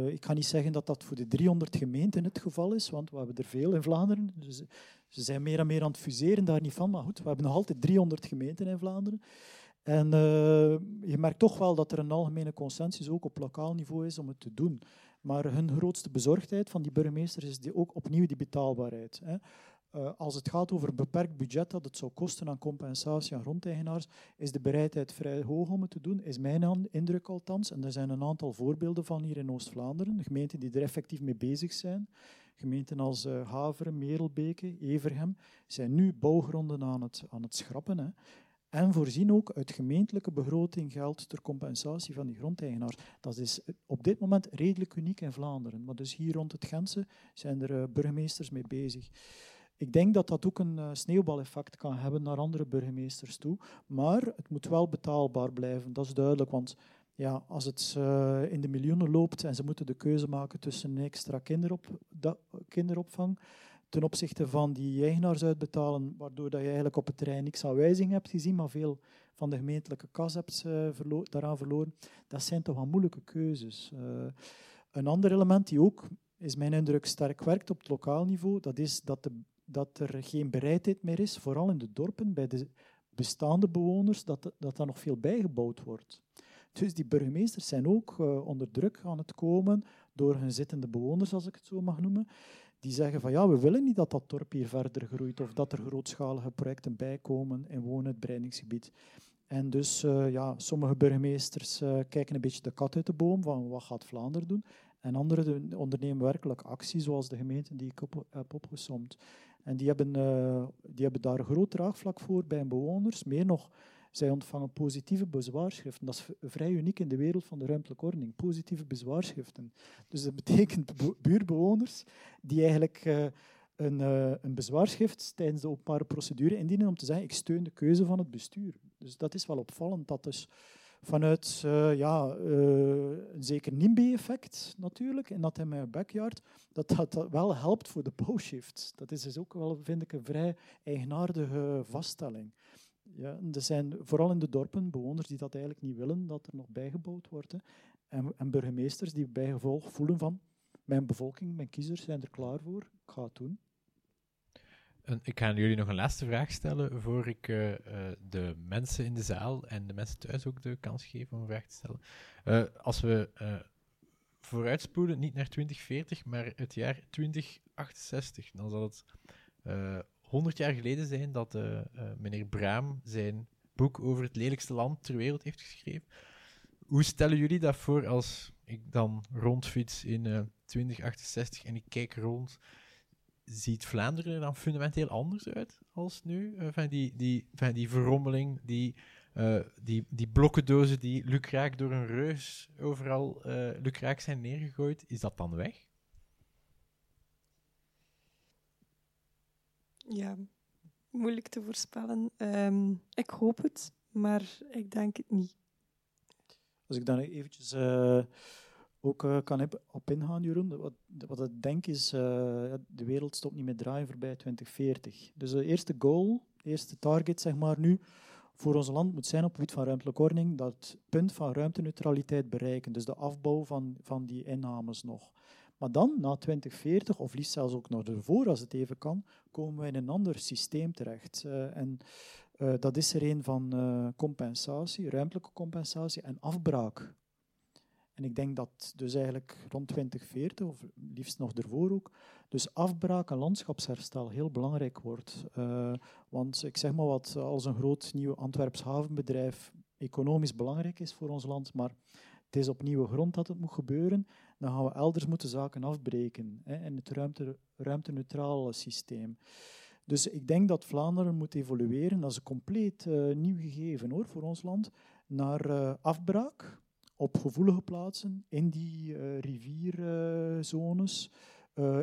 E: Ik ga niet zeggen dat dat voor de 300 gemeenten het geval is, want we hebben er veel in Vlaanderen. Dus ze zijn meer en meer aan het fuseren, daar niet van. Maar goed, we hebben nog altijd 300 gemeenten in Vlaanderen. En uh, je merkt toch wel dat er een algemene consensus ook op lokaal niveau is om het te doen. Maar hun grootste bezorgdheid van die burgemeesters is die ook opnieuw die betaalbaarheid. Hè. Uh, als het gaat over een beperkt budget dat het zou kosten aan compensatie aan grondeigenaars, is de bereidheid vrij hoog om het te doen, is mijn indruk althans. En er zijn een aantal voorbeelden van hier in Oost-Vlaanderen, gemeenten die er effectief mee bezig zijn. Gemeenten als uh, Haveren, Merelbeke, Everhem zijn nu bouwgronden aan het, aan het schrappen. Hè. En voorzien ook uit gemeentelijke begroting geld ter compensatie van die grondeigenaars. Dat is op dit moment redelijk uniek in Vlaanderen. Maar dus hier rond het Gentse zijn er uh, burgemeesters mee bezig. Ik denk dat dat ook een uh, sneeuwbaleffect kan hebben naar andere burgemeesters toe. Maar het moet wel betaalbaar blijven, dat is duidelijk. Want ja, als het uh, in de miljoenen loopt en ze moeten de keuze maken tussen extra kinderopvang ten opzichte van die eigenaars uitbetalen, waardoor dat je eigenlijk op het terrein niks aan wijziging hebt gezien, maar veel van de gemeentelijke kas hebt verlo daaraan verloren. Dat zijn toch wel moeilijke keuzes. Uh, een ander element die ook, is mijn indruk, sterk werkt op het lokaal niveau, dat is dat, de, dat er geen bereidheid meer is, vooral in de dorpen, bij de bestaande bewoners, dat, dat er nog veel bijgebouwd wordt. Dus die burgemeesters zijn ook uh, onder druk aan het komen door hun zittende bewoners, als ik het zo mag noemen die zeggen van ja, we willen niet dat dat dorp hier verder groeit of dat er grootschalige projecten bijkomen in woonuitbreidingsgebied. En dus uh, ja, sommige burgemeesters uh, kijken een beetje de kat uit de boom van wat gaat Vlaanderen doen. En anderen ondernemen werkelijk actie, zoals de gemeenten die ik op, heb opgesomd. En die hebben, uh, die hebben daar een groot draagvlak voor bij bewoners. Meer nog, zij ontvangen positieve bezwaarschriften. Dat is vrij uniek in de wereld van de ruimtelijke ordening. Positieve bezwaarschriften. Dus dat betekent buurbewoners die eigenlijk uh, een, uh, een bezwaarschrift tijdens de openbare procedure indienen om te zeggen ik steun de keuze van het bestuur. Dus dat is wel opvallend. Dat dus vanuit uh, ja, een zeker NIMBY-effect natuurlijk, en dat in mijn backyard, dat, dat dat wel helpt voor de bouwshift. Dat is dus ook wel, vind ik, een vrij eigenaardige vaststelling. Ja, er zijn vooral in de dorpen bewoners die dat eigenlijk niet willen, dat er nog bijgebouwd wordt. Hè. En, en, burgemeesters die bijgevolg voelen van mijn bevolking, mijn kiezers zijn er klaar voor, ik ga het doen.
D: En ik ga jullie nog een laatste vraag stellen voor ik uh, uh, de mensen in de zaal en de mensen thuis ook de kans geef om een vraag te stellen. Uh, als we vooruitspoelen, niet naar 2040, maar het jaar 2068, dan zal het 100 jaar geleden zijn dat uh, uh, meneer Braam zijn boek over het lelijkste land ter wereld heeft geschreven. Hoe stellen jullie dat voor als ik dan rondfiets in uh, 2068 en ik kijk rond? Ziet Vlaanderen er dan fundamenteel anders uit als nu? van, die, die, van die verrommeling, die, die, die blokkendozen die lukraak door een reus overal lukraak zijn neergegooid, is dat dan weg?
F: Ja, moeilijk te voorspellen. Um, ik hoop het, maar ik denk het niet.
E: Als ik dan eventjes uh, ook uh, kan op ingaan, Jeroen. Wat, wat ik denk is, uh, de wereld stopt niet met draaien voorbij 2040. Dus de eerste goal, de eerste target zeg maar nu, voor ons land moet zijn op het gebied van ruimtelijke ordening dat punt van ruimteneutraliteit bereiken. Dus de afbouw van, van die innames nog. Maar dan, na 2040, of liefst zelfs ook nog ervoor als het even kan, komen we in een ander systeem terecht. Uh, en uh, dat is er een van uh, compensatie, ruimtelijke compensatie en afbraak. En ik denk dat dus eigenlijk rond 2040, of liefst nog ervoor ook, dus afbraak en landschapsherstel heel belangrijk wordt. want ik zeg maar wat, als een groot nieuw Antwerps havenbedrijf economisch belangrijk is voor ons land, maar het is op nieuwe grond dat het moet gebeuren, dan gaan we elders moeten zaken afbreken hè, in het ruimte, ruimteneutraal systeem. Dus ik denk dat Vlaanderen moet evolueren. Dat is een compleet uh, nieuw gegeven hoor, voor ons land. Naar uh, afbraak op gevoelige plaatsen, in die rivierzones,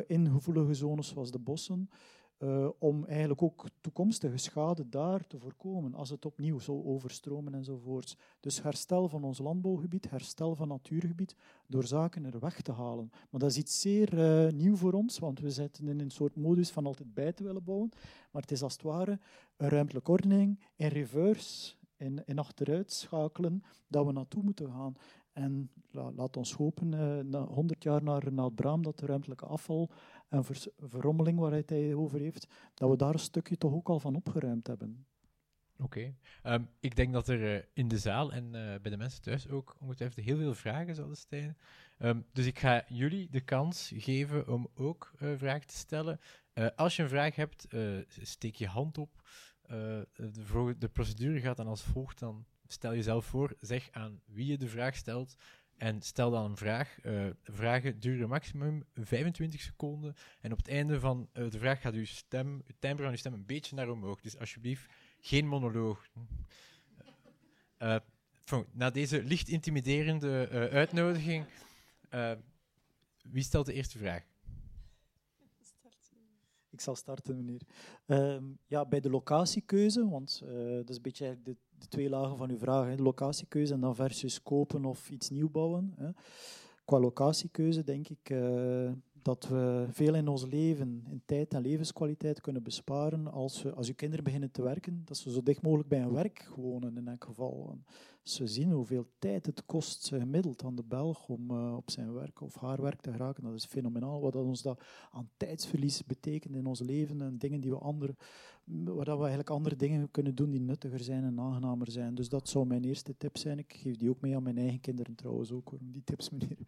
E: in gevoelige zones zoals de bossen. Uh, om eigenlijk ook toekomstige schade daar te voorkomen als het opnieuw zou overstromen enzovoorts. Dus herstel van ons landbouwgebied, herstel van natuurgebied, door zaken er weg te halen. Maar dat is iets zeer uh, nieuw voor ons, want we zitten in een soort modus van altijd bij te willen bouwen. Maar het is als het ware een ruimtelijke ordening in reverse, in, in achteruit schakelen, dat we naartoe moeten gaan. En la, laat ons hopen, uh, na 100 jaar na Renaat Braam, dat de ruimtelijke afval en ver, verrommeling waar hij het over heeft, dat we daar een stukje toch ook al van opgeruimd hebben.
D: Oké. Um, ik denk dat er uh, in de zaal en uh, bij de mensen thuis ook ongetwijfeld heel veel vragen zouden zijn. Um, dus ik ga jullie de kans geven om ook vragen te stellen. als je een vraag hebt, steek je hand op. De, de, procedure gaat dan als volgt. Dan stel jezelf voor, zeg aan wie je de vraag stelt. En stel dan een vraag. Uh, vragen duren maximum 25 seconden. En op het einde van uh, de vraag gaat uw stem, uw timbre van uw stem een beetje naar omhoog. Dus alsjeblieft, geen monoloog. Uh, na deze licht intimiderende uitnodiging, wie stelt de eerste vraag?
E: Ik zal starten, meneer. Uh, ja, bij de locatiekeuze, want dat is een beetje de, de, twee lagen van uw vraag. Hè. Locatiekeuze en dan versus kopen of iets nieuw bouwen. Hè. Qua locatiekeuze denk ik uh, dat we veel in ons leven, in tijd en levenskwaliteit kunnen besparen als, we, als je kinderen beginnen te werken, dat ze zo dicht mogelijk bij hun werk wonen in elk geval. Als we zien hoeveel tijd het kost gemiddeld aan de Belg om uh, op zijn werk of haar werk te geraken, dat is fenomenaal. Wat dat ons dat aan tijdsverlies betekent in ons leven en dingen die we andere, waar we eigenlijk andere dingen kunnen doen die nuttiger zijn en aangenamer zijn. Dus dat zou mijn eerste tip zijn. Ik geef die ook mee aan mijn eigen kinderen trouwens ook, die tips meneer.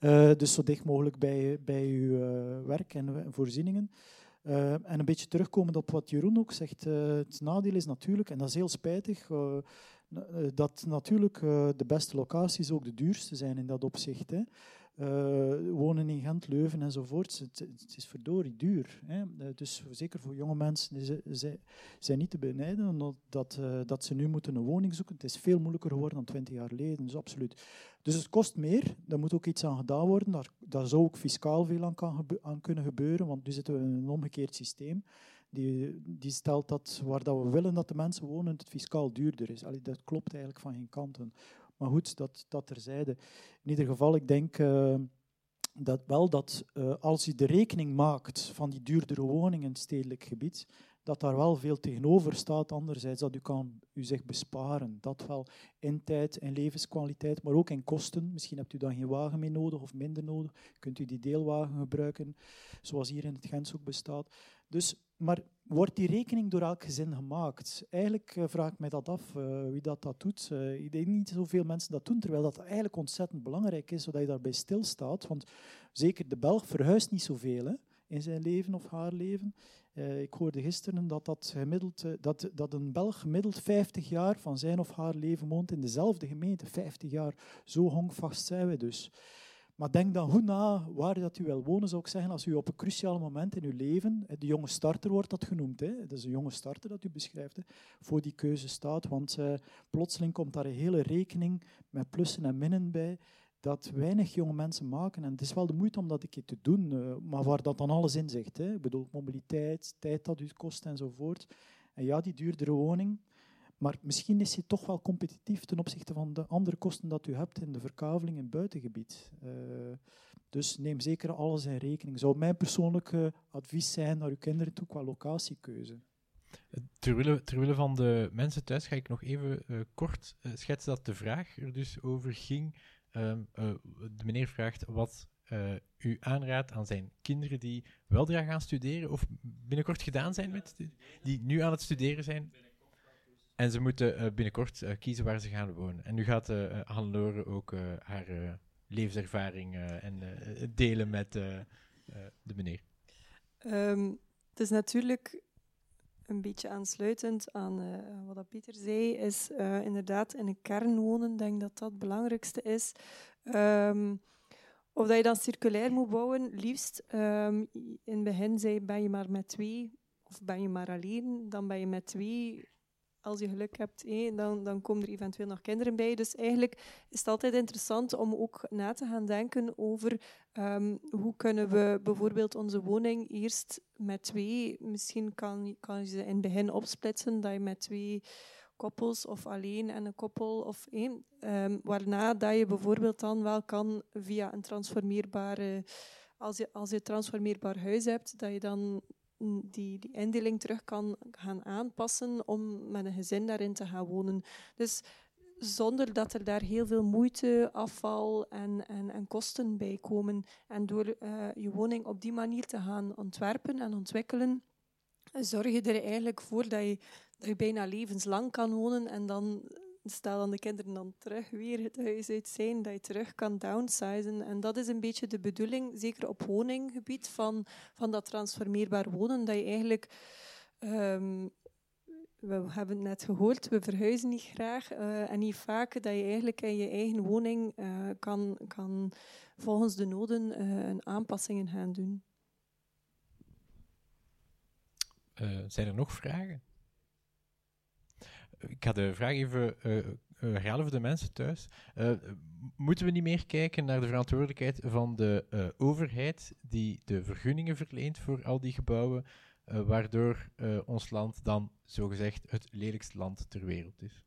E: Uh, dus zo dicht mogelijk bij, bij uw uh, werk en voorzieningen. Uh, en een beetje terugkomend op wat Jeroen ook zegt, het nadeel is natuurlijk, en dat is heel spijtig, dat natuurlijk de beste locaties ook de duurste zijn in dat opzicht. Hè. Uh, wonen in Gent, Leuven enzovoort. Het, het is verdorie duur. Hè. Uh, dus zeker voor jonge mensen ze, ze, zijn niet te benijden dat, uh, dat ze nu moeten een woning zoeken. Het is veel moeilijker geworden dan twintig jaar geleden, dus absoluut. Dus het kost meer, daar moet ook iets aan gedaan worden. Daar, daar zou ook fiscaal veel aan, kan aan kunnen gebeuren, want nu zitten we in een omgekeerd systeem. Die, die stelt dat waar dat we willen dat de mensen wonen, het fiscaal duurder is. Allee, dat klopt eigenlijk van geen kanten. Maar goed, dat, dat terzijde. In ieder geval, ik denk uh, dat wel dat uh, als je de rekening maakt van die duurdere woningen in het stedelijk gebied, dat daar wel veel tegenover staat. Anderzijds dat u kan u zich besparen. Dat wel in tijd en levenskwaliteit, maar ook in kosten. Misschien hebt u dan geen wagen meer nodig of minder nodig. Kunt u die deelwagen gebruiken, zoals hier in het Gens ook bestaat. Dus, maar wordt die rekening door elk gezin gemaakt? Eigenlijk uh, vraag ik mij dat af, uh, wie dat, dat doet. Uh, ik denk niet zoveel mensen dat doen, terwijl dat eigenlijk ontzettend belangrijk is, zodat je daarbij stilstaat. Want zeker de Belg verhuist niet zoveel hè, in zijn leven of haar leven. ik hoorde gisteren dat, dat, gemiddeld, dat, dat een Belg gemiddeld 50 jaar van zijn of haar leven woont in dezelfde gemeente. 50 jaar, zo hongvast zijn we dus. Maar denk dan goed na waar dat u wil wonen, zou ik zeggen, als u op een cruciaal moment in uw leven, de jonge starter wordt dat genoemd, hè, dat is een jonge starter dat u beschrijft, hè, voor die keuze staat. Want uh, plotseling komt daar een hele rekening met plussen en minnen bij, dat weinig jonge mensen maken. En het is wel de moeite om dat een keer te doen, uh, maar waar dat dan alles in zegt. Hè. Ik bedoel, mobiliteit, tijd dat u kost enzovoort. En ja, die duurdere woning, maar misschien is hij toch wel competitief ten opzichte van de andere kosten dat u hebt in de verkaveling in het buitengebied. Uh, dus neem zeker alles in rekening. Zou mijn persoonlijke advies zijn naar uw kinderen toe qua locatiekeuze.
D: Terwille, terwille van de mensen thuis ga ik nog even uh, kort schetsen dat de vraag er dus over ging. Ehm, de meneer vraagt wat u aanraadt aan zijn kinderen die weldra gaan studeren of binnenkort gedaan zijn met die nu aan het studeren zijn. En ze moeten uh, binnenkort uh, kiezen waar ze gaan wonen. En nu gaat uh, Hannelore ook haar levenservaring en delen met de meneer.
F: Um, het is natuurlijk een beetje aansluitend aan wat Pieter zei, is inderdaad in een kern wonen. Ik denk dat dat het belangrijkste is. Um, of dat je dan circulair moet bouwen, liefst. Um, in het begin zei, ben je maar met twee of ben je maar alleen, dan ben je met twee als je geluk hebt, dan, dan komen er eventueel nog kinderen bij. Dus eigenlijk is het altijd interessant om ook na te gaan denken over ehm, hoe kunnen we bijvoorbeeld onze woning eerst met twee, misschien kan, kan je ze in het begin opsplitsen, dat je met twee koppels of alleen en een koppel of één. Um, waarna dat je bijvoorbeeld dan wel kan via een transformeerbare, als je, als je transformeerbaar huis hebt, dat je dan die, die indeling terug kan gaan aanpassen om met een gezin daarin te gaan wonen. Dus zonder dat er daar heel veel moeite, afval en, en, en kosten bij komen. En door uh, je woning op die manier te gaan ontwerpen en ontwikkelen, zorg je er eigenlijk voor dat je, dat je bijna levenslang kan wonen en dan stel dan de kinderen dan terug weer het huis uit zijn, dat je terug kan downsizen. En dat is een beetje de bedoeling, zeker op woninggebied, van, van dat transformeerbaar wonen, dat je eigenlijk... Um, we hebben het net gehoord, we verhuizen niet graag uh, en niet vaak dat je eigenlijk in je eigen woning uh, kan, kan volgens de noden uh, aanpassingen gaan doen.
D: zijn er nog vragen? Ik ga de vraag even uh, herhalen voor de mensen thuis. Uh, moeten we niet meer kijken naar de verantwoordelijkheid van de overheid die de vergunningen verleent voor al die gebouwen, waardoor ons land dan zogezegd het lelijkste land ter wereld is?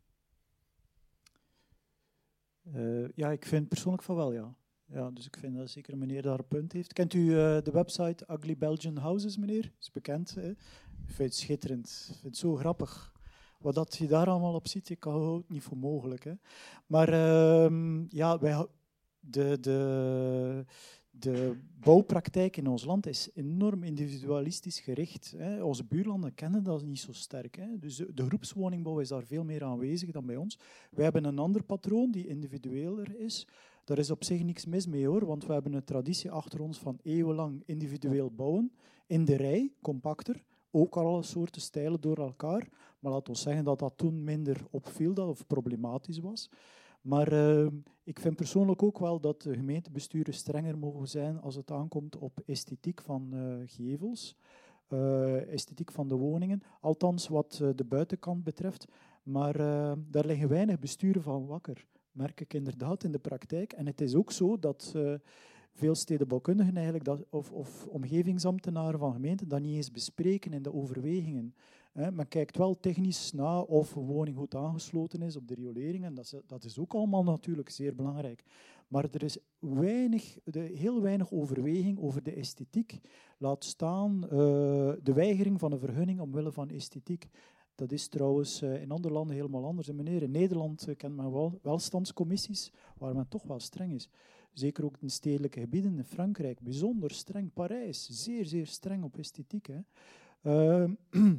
E: ja, ik vind persoonlijk van wel, ja. Ja, dus ik vind dat zeker meneer daar een punt heeft. Kent u de website Ugly Belgian Houses, meneer? is bekend. Hè? Ik vind het schitterend. Ik vind het zo grappig. Wat dat je daar allemaal op ziet, ik hou het niet voor mogelijk. Hè. Maar uh, ja, wij, de, de, de bouwpraktijk in ons land is enorm individualistisch gericht. Hè. Onze buurlanden kennen dat niet zo sterk. Hè. Dus de, groepswoningbouw is daar veel meer aanwezig dan bij ons. Wij hebben een ander patroon die individueler is. Daar is op zich niks mis mee hoor, want we hebben een traditie achter ons van eeuwenlang individueel bouwen. In de rij, compacter, ook alle soorten stijlen door elkaar. Maar laat ons zeggen dat dat toen minder opviel dat, of problematisch was. Maar uh, ik vind persoonlijk ook wel dat de gemeentebesturen strenger mogen zijn als het aankomt op esthetiek van uh, gevels, uh, esthetiek van de woningen. Althans wat de buitenkant betreft. Maar daar liggen weinig besturen van wakker, merk ik inderdaad in de praktijk. En het is ook zo dat veel stedenbouwkundigen eigenlijk, dat, of, of omgevingsambtenaren van gemeenten, dat niet eens bespreken in de overwegingen. Men kijkt wel technisch na of een woning goed aangesloten is op de riolering, en dat is, ook allemaal natuurlijk zeer belangrijk. Maar er is weinig, heel weinig overweging over de esthetiek. Laat staan uh, de weigering van een vergunning omwille van esthetiek. Dat is trouwens uh, in andere landen helemaal anders. En meneer, in Nederland uh, kent men wel welstandscommissies waar men toch wel streng is. Zeker ook in stedelijke gebieden in Frankrijk, bijzonder streng. Parijs, zeer, zeer streng op esthetiek. Hè. Uh,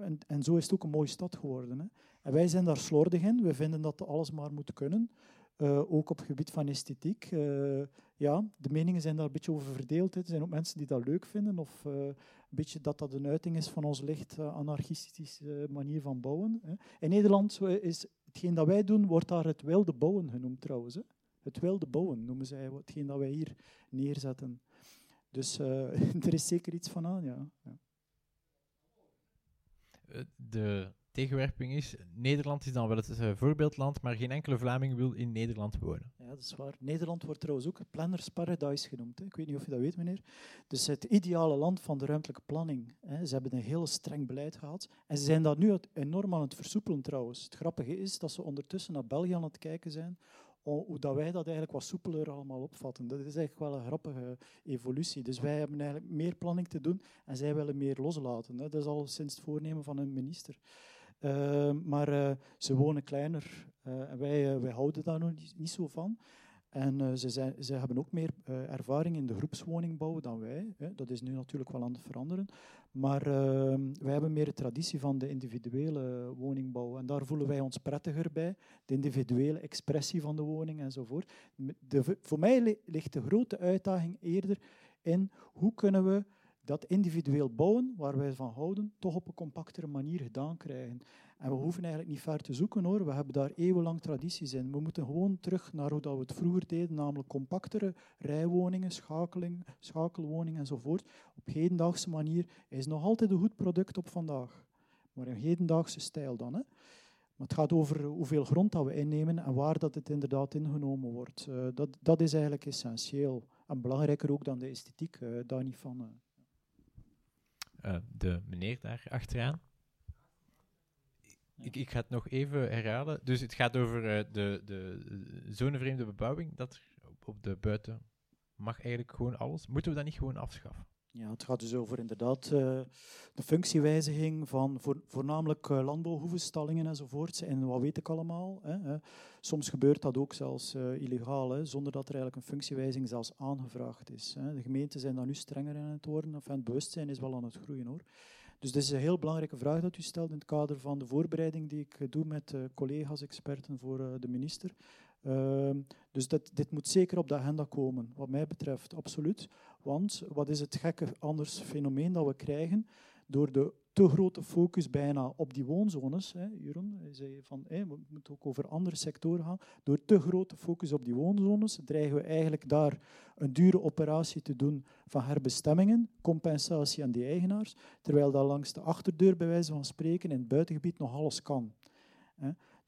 E: en, en, zo is het ook een mooie stad geworden. Hè. En wij zijn daar slordig in. We vinden dat alles maar moet kunnen. Uh, ook op het gebied van esthetiek. Uh, ja, de meningen zijn daar een beetje over verdeeld. Er zijn ook mensen die dat leuk vinden, of uh, een beetje dat dat een uiting is van onze licht anarchistische manier van bouwen. Hè. In Nederland is hetgeen dat wij doen, wordt daar het wilde bouwen genoemd trouwens. Hè. Het wilde bouwen noemen zij hetgeen dat wij hier neerzetten. Dus er is zeker iets van aan, ja. ja.
D: Eh, de tegenwerping is, Nederland is dan wel het uh, voorbeeldland, maar geen enkele Vlaming wil in Nederland wonen.
E: Ja, dat is waar. Nederland wordt trouwens ook Planners Paradise genoemd. Hè. Ik weet niet of je dat weet, meneer. Dus het ideale land van de ruimtelijke planning. Hè. Ze hebben een heel streng beleid gehad. En ze zijn dat nu enorm aan het versoepelen trouwens. Het grappige is dat ze ondertussen naar België aan het kijken zijn hoe dat wij dat eigenlijk wat soepeler allemaal opvatten. Dat is eigenlijk wel een grappige evolutie. Dus wij hebben eigenlijk meer planning te doen en zij willen meer loslaten. Dat is al sinds het voornemen van een minister. Uh, maar uh, ze wonen kleiner uh, en wij, wij houden daar nog niet zo van. En uh, ze, zijn, ze hebben ook meer uh, ervaring in de groepswoningbouw dan wij. Hè. Dat is nu natuurlijk wel aan het veranderen. Maar uh, wij hebben meer de traditie van de individuele woningbouw. En daar voelen wij ons prettiger bij. De individuele expressie van de woning enzovoort. De, voor mij ligt de grote uitdaging eerder in hoe kunnen we dat individueel bouwen, waar wij van houden, toch op een compactere manier gedaan krijgen. En we hoeven eigenlijk niet ver te zoeken hoor. We hebben daar eeuwenlang tradities in. We moeten gewoon terug naar hoe dat we het vroeger deden, namelijk compactere rijwoningen, schakeling, schakelwoningen enzovoort. Op hedendaagse manier is nog altijd een goed product op vandaag. Maar in hedendaagse stijl dan. Hè. Maar het gaat over hoeveel grond dat we innemen en waar dat het inderdaad ingenomen wordt. Uh, dat, dat is eigenlijk essentieel. En belangrijker ook dan de esthetiek, uh, daar niet van.
D: Uh. de meneer daar achteraan. Ik, ik ga het nog even herhalen. Dus het gaat over de, de zonevreemde bebouwing, dat op, op de buiten mag eigenlijk gewoon alles. Moeten we dat niet gewoon afschaffen?
E: Ja, het gaat dus over inderdaad uh, de functiewijziging van voor, voornamelijk uh, landbouwhoevenstallingen enzovoort. En wat weet ik allemaal. Hè, Soms gebeurt dat ook zelfs uh, illegaal, hè, zonder dat er eigenlijk een functiewijziging zelfs aangevraagd is. Hè. De gemeenten zijn daar nu strenger in het worden. Enfin, het bewustzijn is wel aan het groeien hoor. Dus dit is een heel belangrijke vraag dat u stelt in het kader van de voorbereiding die ik doe met collega's, experten voor de minister. Ehm, dus dat, dit moet zeker op de agenda komen, wat mij betreft, absoluut. Want wat is het gekke anders fenomeen dat we krijgen? Door de te grote focus bijna op die woonzones, hè, Jeroen zei van, we moeten ook over andere sectoren gaan, door te grote focus op die woonzones dreigen we eigenlijk daar een dure operatie te doen van herbestemmingen, compensatie aan die eigenaars, terwijl dat langs de achterdeur bij wijze van spreken in het buitengebied nog alles kan.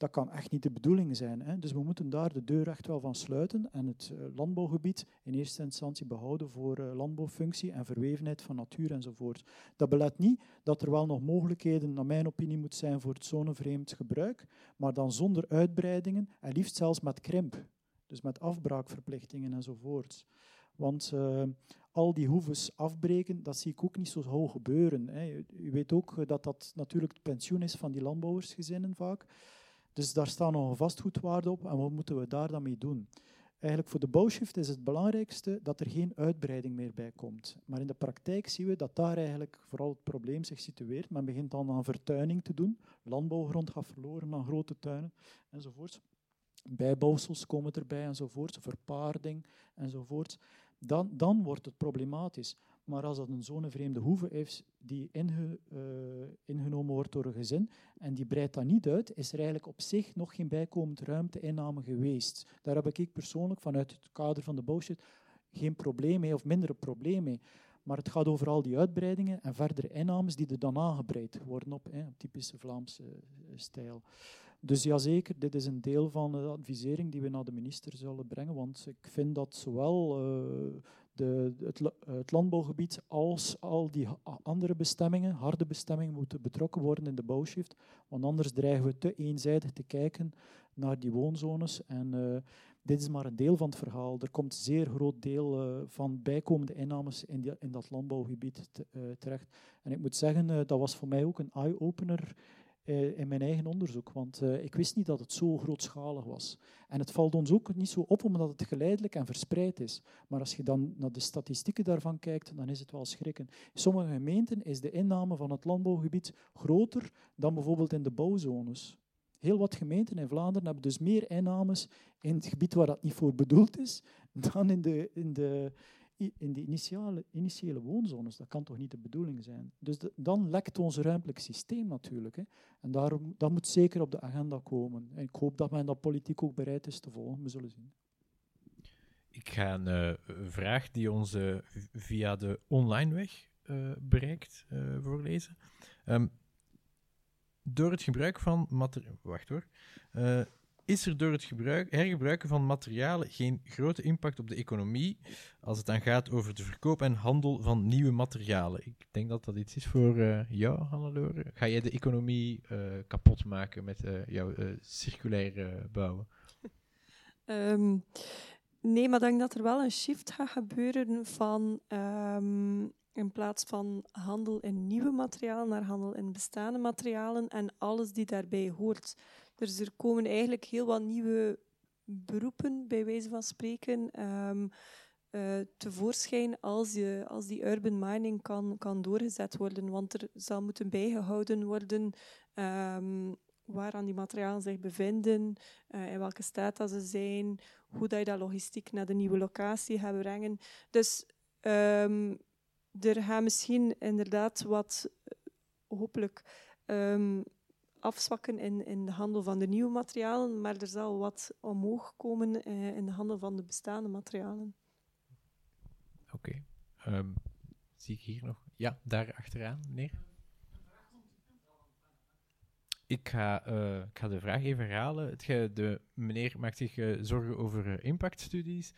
E: Dat kan echt niet de bedoeling zijn. Hè. Dus we moeten daar de deur echt wel van sluiten en het eh, landbouwgebied in eerste instantie behouden voor eh, landbouwfunctie en verwevenheid van natuur enzovoort. Dat belet niet dat er wel nog mogelijkheden, naar mijn opinie, moet zijn voor het zonevreemd gebruik, maar dan zonder uitbreidingen en liefst zelfs met krimp. Dus met afbraakverplichtingen enzovoort. Want uh, al die hoeves afbreken, dat zie ik ook niet zo hoog gebeuren. Hè. U weet ook dat dat natuurlijk het pensioen is van die landbouwersgezinnen vaak. Dus daar staat nog een vastgoedwaarde op en wat moeten we daar dan mee doen? Eigenlijk voor de bouwshift is het belangrijkste dat er geen uitbreiding meer bij komt. Maar in de praktijk zien we dat daar eigenlijk vooral het probleem zich situeert. Men begint dan aan vertuining te doen. Landbouwgrond gaat verloren aan grote tuinen enzovoort. Bijbouwsels komen erbij enzovoort, verpaarding enzovoort. Dan, dan wordt het problematisch. Maar als dat een zonevreemde hoeve is die uh, ingenomen wordt door een gezin en die breidt dat niet uit, is er eigenlijk op zich nog geen bijkomend ruimteinname geweest. Daar heb ik persoonlijk vanuit het kader van de bouwshit geen probleem mee of minder een probleem mee. Maar het gaat over al die uitbreidingen en verdere innames die er dan aangebreid worden op typische Vlaamse uh, stijl. Dus jazeker, dit is een deel van de advisering die we naar de minister zullen brengen, want ik vind dat zowel uh, de, het, het, landbouwgebied als al die andere bestemmingen, harde bestemmingen, moeten betrokken worden in de bouwshift, want anders dreigen we te eenzijdig te kijken naar die woonzones en uh, dit is maar een deel van het verhaal. Er komt een zeer groot deel uh, van bijkomende innames in, in dat landbouwgebied te, terecht. En ik moet zeggen, dat was voor mij ook een eye-opener uh, in mijn eigen onderzoek. Want uh, ik wist niet dat het zo grootschalig was. En het valt ons ook niet zo op omdat het geleidelijk en verspreid is. Maar als je dan naar de statistieken daarvan kijkt, dan is het wel schrikken. In sommige gemeenten is de inname van het landbouwgebied groter dan bijvoorbeeld in de bouwzones. Heel wat gemeenten in Vlaanderen hebben dus meer innames in het gebied waar dat niet voor bedoeld is, dan in de, in de, in de initiale, initiële woonzones. Dat kan toch niet de bedoeling zijn? Dus dan lekt ons ruimtelijk systeem natuurlijk. Hè. En daarom, dat moet zeker op de agenda komen. En ik hoop dat men dat politiek ook bereid is te volgen. We zullen zien.
D: Ik ga een uh, vraag die ons via de online weg uh, bereikt voorlezen. Um, door het gebruik van. Wacht hoor is er door het gebruik, hergebruiken van materialen geen grote impact op de economie als het dan gaat over de verkoop en handel van nieuwe materialen? Ik denk dat dat iets is voor uh, jou, Hannelore. Ga jij de economie uh, kapot maken met uh, jouw circulaire bouwen?
F: Um, nee, maar ik denk dat er wel een shift gaat gebeuren van um, in plaats van handel in nieuwe materialen naar handel in bestaande materialen en alles die daarbij hoort. Dus er komen eigenlijk heel wat nieuwe beroepen, bij wijze van spreken, um, uh, tevoorschijn als, je, als die urban mining kan, kan doorgezet worden. Want er zal moeten bijgehouden worden um, waar aan die materialen zich bevinden, uh, in welke staat dat ze zijn, hoe dat je dat logistiek naar de nieuwe locatie gaat brengen. Dus um, er gaat misschien inderdaad wat, uh, hopelijk, afzwakken in, in de handel van de nieuwe materialen, maar er zal wat omhoog komen uh, in de handel van de bestaande materialen.
D: Oké. Um, zie ik hier nog? Ja, daar achteraan, meneer. Ik ga, uh, ik ga de vraag even herhalen. Het, de meneer maakt zich uh, zorgen over impactstudies.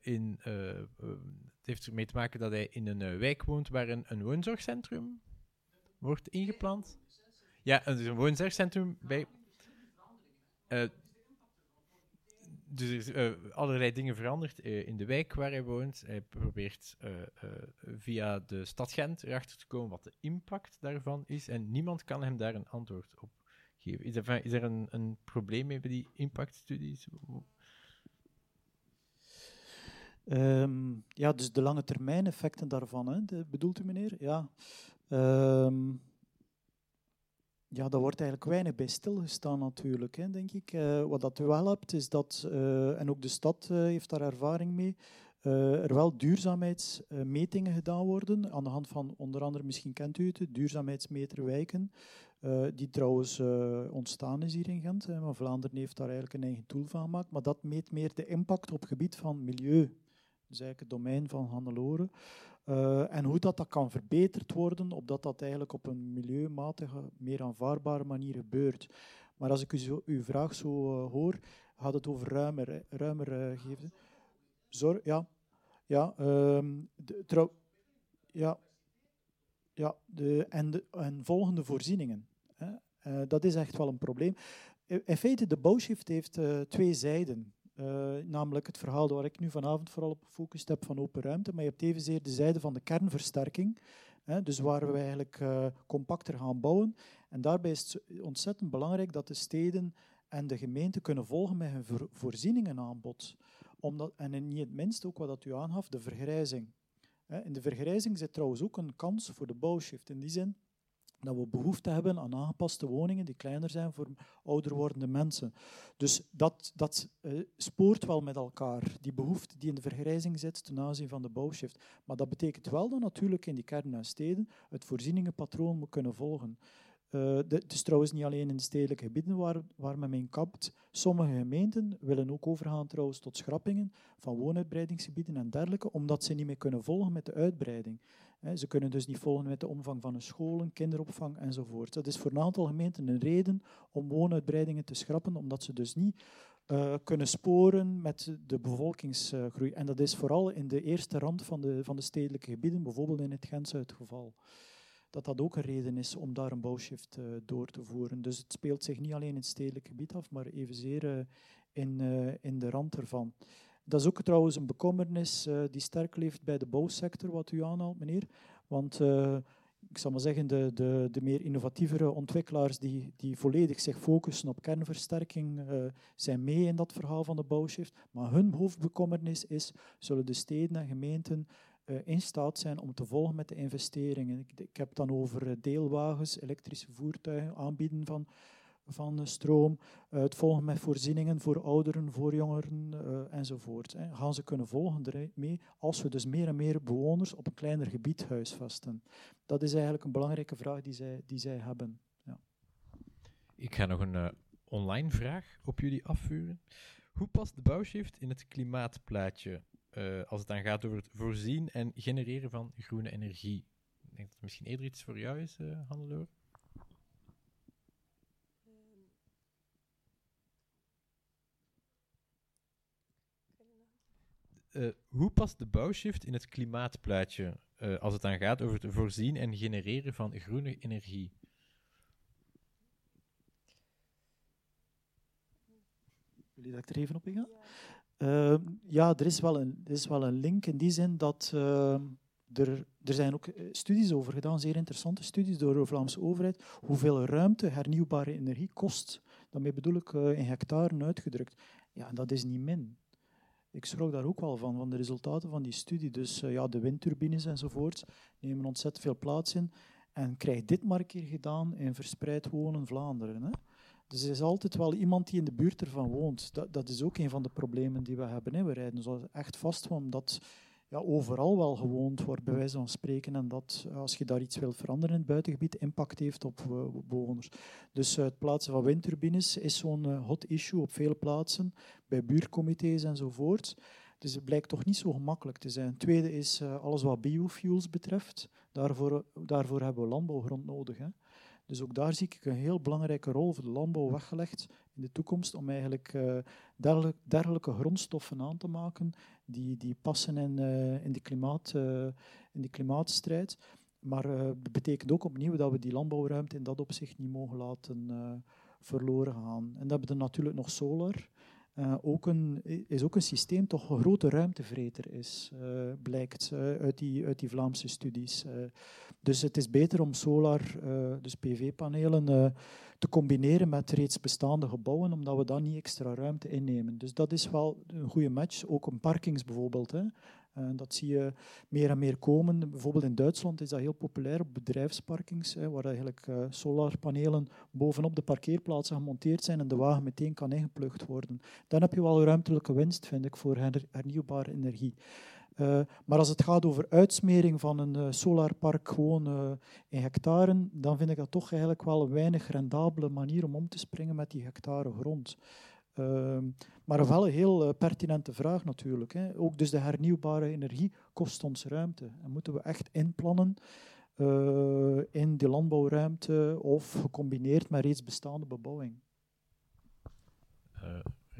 D: in, het heeft ermee te maken dat hij in een wijk woont waar een, een woonzorgcentrum wordt ingeplant. Ja, dus een woonzorgcentrum bij dus er uh, allerlei dingen veranderd uh, in de wijk waar hij woont. Hij probeert via de stad Gent erachter te komen wat de impact daarvan is. En niemand kan hem daar een antwoord op geven. Is er, is er een, een probleem mee bij die impactstudies?
E: Um, ja, dus de lange termijn effecten daarvan, hè, de, bedoelt u meneer? Ja. Um, ja, daar wordt eigenlijk weinig bij stilgestaan natuurlijk, hè, denk ik. Uh, wat dat wel hebt, is dat, uh, en ook de stad uh, heeft daar ervaring mee, er wel duurzaamheidsmetingen gedaan worden, aan de hand van onder andere, misschien kent u het, duurzaamheidsmeter wijken, die trouwens ontstaan is hier in Gent, hè, maar Vlaanderen heeft daar eigenlijk een eigen tool van gemaakt, maar dat meet meer de impact op het gebied van milieu, dus eigenlijk het domein van Handeloren. Uh, en hoe dat, dat kan verbeterd worden, opdat dat eigenlijk op een milieumatige, meer aanvaardbare manier gebeurt. Maar als ik u uw vraag zo uh, hoor, gaat het over ruimer, ruimer uh, geven. Zorg, ja. Ja, um, de, trouw, ja, ja de, en, de, en volgende voorzieningen. Hè. dat is echt wel een probleem. In feite, de bouwshift heeft twee zijden. Uh, namelijk het verhaal waar ik nu vanavond vooral op gefocust heb van open ruimte. Maar je hebt evenzeer de zijde van de kernversterking. Hè, dus waar we eigenlijk uh, compacter gaan bouwen. En daarbij is het ontzettend belangrijk dat de steden en de gemeenten kunnen volgen met hun voor voorzieningenaanbod. Omdat, en niet het minst ook wat u aangaf, de vergrijzing. In de vergrijzing zit trouwens ook een kans voor de bouwshift. In die zin dat we behoefte hebben aan aangepaste woningen die kleiner zijn voor ouder wordende mensen. Dus dat, dat uh, spoort wel met elkaar, die behoefte die in de vergrijzing zit ten aanzien van de bouwshift. Maar dat betekent wel dat natuurlijk in die kernen en steden het voorzieningenpatroon moet kunnen volgen. Uh, het is trouwens niet alleen in de stedelijke gebieden waar, waar men mee kapt. Sommige gemeenten willen ook overgaan trouwens tot schrappingen van woonuitbreidingsgebieden en dergelijke, omdat ze niet meer kunnen volgen met de uitbreiding. Ze kunnen dus niet volgen met de omvang van een scholen, kinderopvang enzovoort. Dat is voor een aantal gemeenten een reden om woonuitbreidingen te schrappen, omdat ze dus niet uh, kunnen sporen met de bevolkingsgroei. En dat is vooral in de eerste rand van de, van de stedelijke gebieden, bijvoorbeeld in het Gentse het geval. Dat dat ook een reden is om daar een bouwshift uh, door te voeren. Dus het speelt zich niet alleen in het stedelijk gebied af, maar evenzeer in, in de rand ervan. Dat is ook trouwens een bekommernis uh, die sterk leeft bij de bouwsector, wat u aanhaalt, meneer. Want uh, ik zal maar zeggen, de, de, de meer innovatievere ontwikkelaars die, die volledig zich focussen op kernversterking, uh, zijn mee in dat verhaal van de bouwshift. Maar hun hoofdbekommernis is, zullen de steden en gemeenten in staat zijn om te volgen met de investeringen. Ik, ik heb dan over deelwagens, elektrische voertuigen, aanbieden van van stroom, eh, het volgen met voorzieningen voor ouderen, voor jongeren uh, enzovoort. Gaan ze kunnen volgen ermee als we dus meer en meer bewoners op een kleiner gebied huisvesten? Dat is eigenlijk een belangrijke vraag die zij, die zij hebben. Ja.
D: Ik ga nog een uh, online vraag op jullie afvuren. Hoe past de bouwshift in het klimaatplaatje als het dan gaat over het voorzien en genereren van groene energie? Ik denk dat het misschien eerder iets voor jou is, uh. Uh, hoe past de bouwshift in het klimaatplaatje uh, als het dan gaat over het voorzien en genereren van groene energie?
E: Wil je dat er even op inga? Ja, uh, ja er, is wel een, er is wel een link in die zin dat ehm, er, er zijn ook eh, studies over gedaan, zeer interessante studies door de Vlaamse overheid, hoeveel ruimte hernieuwbare energie kost. Daarmee bedoel ik in hectare uitgedrukt. Ja, en dat is niet min ik schrok daar ook wel van, van de resultaten van die studie. Dus uh, ja, de windturbines enzovoort nemen ontzettend veel plaats in. En krijg dit maar een keer gedaan in verspreid wonen Vlaanderen. Hè. Dus er is altijd wel iemand die in de buurt ervan woont. Dat, dat is ook een van de problemen die we hebben. Hè. We rijden zo echt vast, omdat ja, overal wel gewoond wordt, bij wijze van spreken. En dat als je daar iets wilt veranderen in het buitengebied, impact heeft op uh, bewoners. Dus uh, het plaatsen van windturbines is zo'n hot issue op vele plaatsen, bij buurcomité's enzovoort. Dus het blijkt toch niet zo gemakkelijk te zijn. Tweede is alles wat biofuels betreft. Daarvoor, daarvoor hebben we landbouwgrond nodig. Hè. Dus ook daar zie ik een heel belangrijke rol voor de landbouw weggelegd in de toekomst om eigenlijk dergelijke, grondstoffen aan te maken die, die passen in, uh, in, de klimaat, uh, in de klimaatstrijd. Maar dat betekent ook opnieuw dat we die landbouwruimte in dat opzicht niet mogen laten verloren gaan. En dan hebben we natuurlijk nog solar. Uh, ook een, is ook een systeem toch een grote ruimtevreter is, blijkt uit, die, uit die Vlaamse studies. dus het is beter om solar, dus PV-panelen, te combineren met reeds bestaande gebouwen, omdat we dan niet extra ruimte innemen. Dus dat is wel een goede match. Ook een parkings bijvoorbeeld. Hè. Uh, dat zie je meer en meer komen. Bijvoorbeeld in Duitsland is dat heel populair op bedrijfsparkings, hè, waar eigenlijk uh, solarpanelen bovenop de parkeerplaatsen gemonteerd zijn en de wagen meteen kan ingeplucht worden. Dan heb je wel ruimtelijke winst, vind ik, voor her hernieuwbare energie. Uh, maar als het gaat over uitsmering van een uh, solarpark gewoon uh, in hectaren, dan vind ik dat toch eigenlijk wel een weinig rendabele manier om om te springen met die hectare grond. Ehm, maar wel een heel pertinente vraag natuurlijk. Hè. Ook dus de hernieuwbare energie kost ons ruimte. En moeten we echt inplannen in de landbouwruimte of gecombineerd met reeds bestaande bebouwing.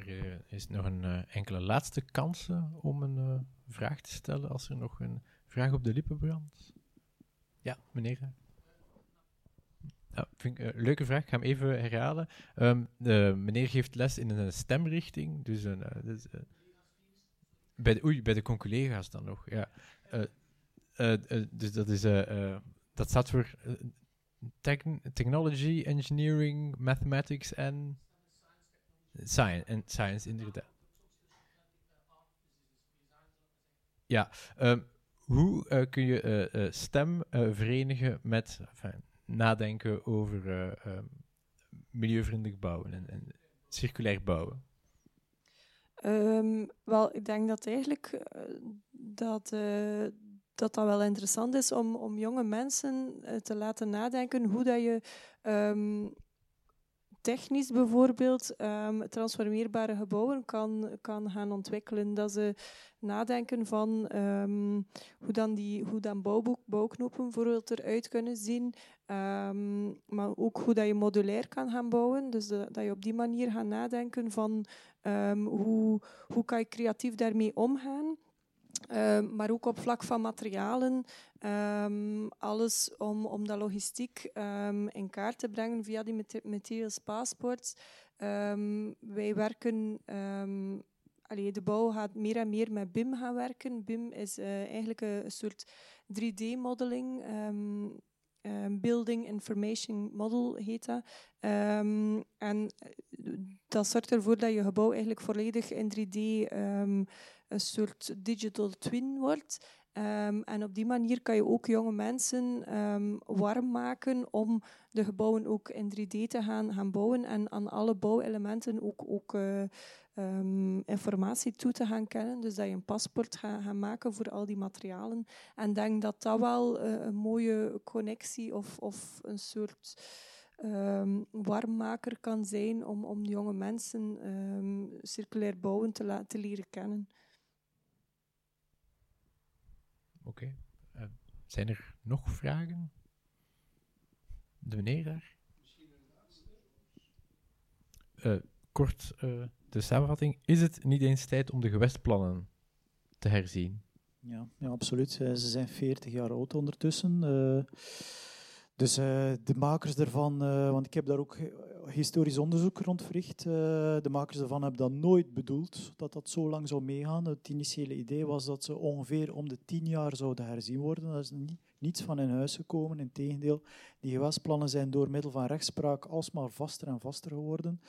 D: Er is nog een enkele laatste kans om een vraag te stellen als er nog een vraag op de lippen brandt? Ja, meneer. Leuke vraag. Ik ga hem even herhalen. Um, de, meneer geeft les in een stemrichting. Dus, een, dus bij, de, oei, bij de conculega's dan nog. Ja. Dus dat, is, dat staat voor Technology, Engineering, Mathematics en Science. En science, inderdaad. Ja, um, hoe uh, kun je uh, uh, stem verenigen met nadenken over um, milieuvriendelijk bouwen en, en circulair bouwen?
F: Um, wel, ik denk dat eigenlijk dat, dat dat wel interessant is om, om jonge mensen te laten nadenken hoe dat je technisch bijvoorbeeld um, transformeerbare gebouwen kan, kan gaan ontwikkelen. Dat ze nadenken van um, hoe dan, die, hoe dan bouwboek, bouwknopen bijvoorbeeld eruit kunnen zien. Um, maar ook hoe dat je modulair kan gaan bouwen. Dus dat je op die manier gaat nadenken van hoe, hoe kan je creatief daarmee omgaan. Maar ook op vlak van materialen. Um, alles om, om dat logistiek um, in kaart te brengen via die materials passports. Um, wij werken. Allee, de bouw gaat meer en meer met BIM gaan werken. BIM is uh, eigenlijk een, soort 3D-modeling. Building Information Model heet dat. en dat zorgt ervoor dat je gebouw eigenlijk volledig in 3D een soort digital twin wordt. Um, en op die manier kan je ook jonge mensen um, warm maken om de gebouwen ook in 3D te gaan, gaan bouwen en aan alle bouwelementen ook, ook uh, um, informatie toe te gaan kennen. Dus dat je een paspoort gaat gaan maken voor al die materialen. En denk dat dat wel uh, een mooie connectie of, of een soort warmmaker kan zijn om, om jonge mensen circulair bouwen te, laten leren kennen.
D: Oké. Okay. Uh, zijn er nog vragen? De meneer daar? Misschien een laatste. Uh, kort uh, de samenvatting. Is het niet eens tijd om de gewestplannen te herzien?
E: Ja, ja absoluut. Ze zijn 40 jaar oud ondertussen. Dus uh, de makers daarvan, uh, want ik heb daar ook historisch onderzoek rond verricht, uh, de makers daarvan hebben dat nooit bedoeld, dat dat zo lang zou meegaan. Het initiële idee was dat ze ongeveer om de tien jaar zouden herzien worden. Dat is niet, niets van in huis gekomen, integendeel. Die gewestplannen zijn door middel van rechtspraak alsmaar vaster en vaster geworden.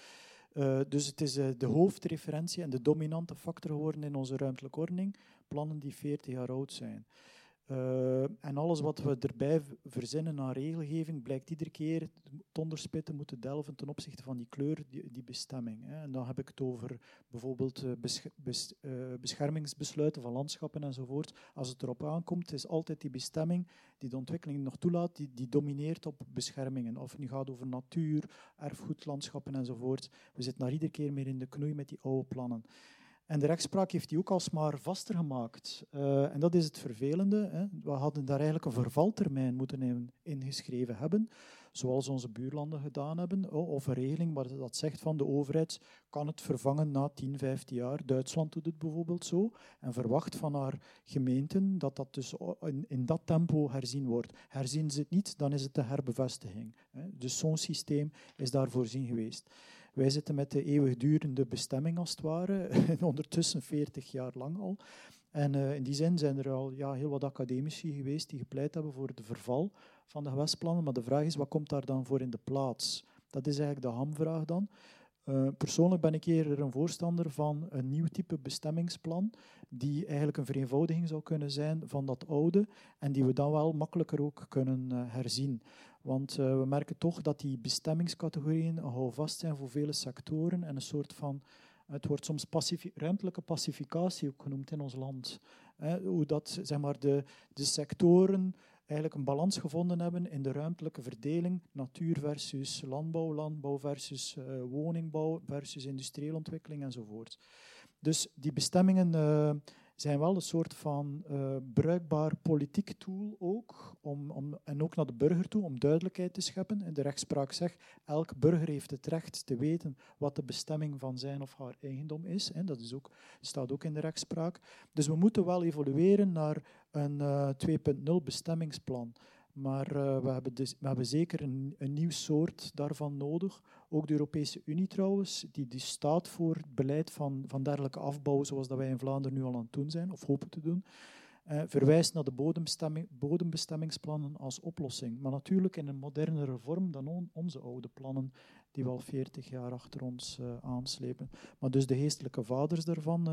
E: dus het is de hoofdreferentie en de dominante factor geworden in onze ruimtelijke ordening, plannen die 40 jaar oud zijn. Uh, en alles wat we erbij verzinnen aan regelgeving blijkt iedere keer het onderspitten moeten delven ten opzichte van die kleur, die, die bestemming. Hè. En dan heb ik het over bijvoorbeeld bes uh, beschermingsbesluiten van landschappen enzovoort. Als het erop aankomt, is altijd die bestemming die de ontwikkeling nog toelaat, die, die domineert op beschermingen. Of het nu gaat over natuur, erfgoed, landschappen enzovoort. We zitten daar iedere keer meer in de knoei met die oude plannen. En de rechtspraak heeft die ook alsmaar vaster gemaakt. Uh, en dat is het vervelende. Hè. We hadden daar eigenlijk een vervaltermijn moeten ingeschreven hebben, zoals onze buurlanden gedaan hebben, of een regeling waar dat zegt van de overheid kan het vervangen na 10, 15 jaar. Duitsland doet het bijvoorbeeld zo en verwacht van haar gemeenten dat dat dus in, in dat tempo herzien wordt. Herzien ze het niet, dan is het de herbevestiging. Hè. Dus zo'n systeem is daar voorzien geweest. Wij zitten met de eeuwigdurende bestemming als het ware, ondertussen 40 jaar lang al. En uh, in die zin zijn er al ja, heel wat academici geweest die gepleit hebben voor de verval van de gewestplannen. Maar de vraag is, wat komt daar dan voor in de plaats? Dat is eigenlijk de hamvraag dan. Uh, persoonlijk ben ik eerder een voorstander van een nieuw type bestemmingsplan, die eigenlijk een vereenvoudiging zou kunnen zijn van dat oude en die we dan wel makkelijker ook kunnen uh, herzien. Want uh, we merken toch dat die bestemmingscategorieën houvast zijn voor vele sectoren en een soort van het wordt soms ruimtelijke pacificatie ook genoemd in ons land. hoe dat zeg maar, de, de sectoren eigenlijk een balans gevonden hebben in de ruimtelijke verdeling natuur versus landbouw, landbouw versus uh, woningbouw versus industriële ontwikkeling enzovoort. Dus die bestemmingen uh, zijn wel een soort van uh, bruikbaar politiek tool ook, om, om, en ook naar de burger toe, om duidelijkheid te scheppen. En de rechtspraak zegt, elk burger heeft het recht te weten wat de bestemming van zijn of haar eigendom is. En dat is ook, staat ook in de rechtspraak. Dus we moeten wel evolueren naar een uh, eh, 2.0 bestemmingsplan. Maar uh, we, hebben dus, we zeker een, een nieuw soort daarvan nodig. Ook de Europese Unie trouwens, die, die staat voor het beleid van, van dergelijke afbouw, zoals dat wij in Vlaanderen nu al aan het doen zijn, of hopen te doen. Uh, verwijst naar de bodembestemming, bodembestemmingsplannen als oplossing. Maar natuurlijk in een modernere vorm dan on, onze oude plannen, die we al 40 jaar achter ons uh, aanslepen. Maar dus de geestelijke vaders daarvan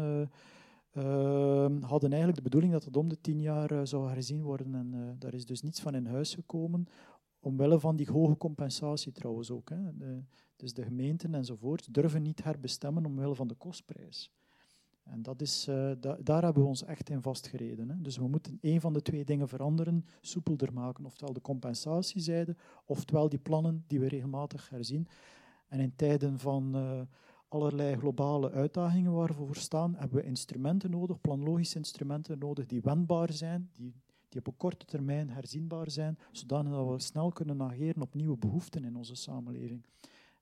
E: hadden eigenlijk de bedoeling dat het om de tien jaar uh, zou herzien worden. En uh, daar is dus niets van in huis gekomen, omwille van die hoge compensatie trouwens ook. Hè. Dus de gemeenten enzovoort durven niet herbestemmen omwille van de kostprijs. En dat is, da daar hebben we ons echt in vastgereden. Hè. Dus we moeten een van de twee dingen veranderen, soepelder maken. Oftewel de compensatiezijde, oftewel die plannen die we regelmatig herzien. En in tijden van allerlei globale uitdagingen waar we voor staan, hebben we instrumenten nodig, planlogische instrumenten nodig die wendbaar zijn, die, die op een korte termijn herzienbaar zijn, zodat we snel kunnen ageren op nieuwe behoeften in onze samenleving.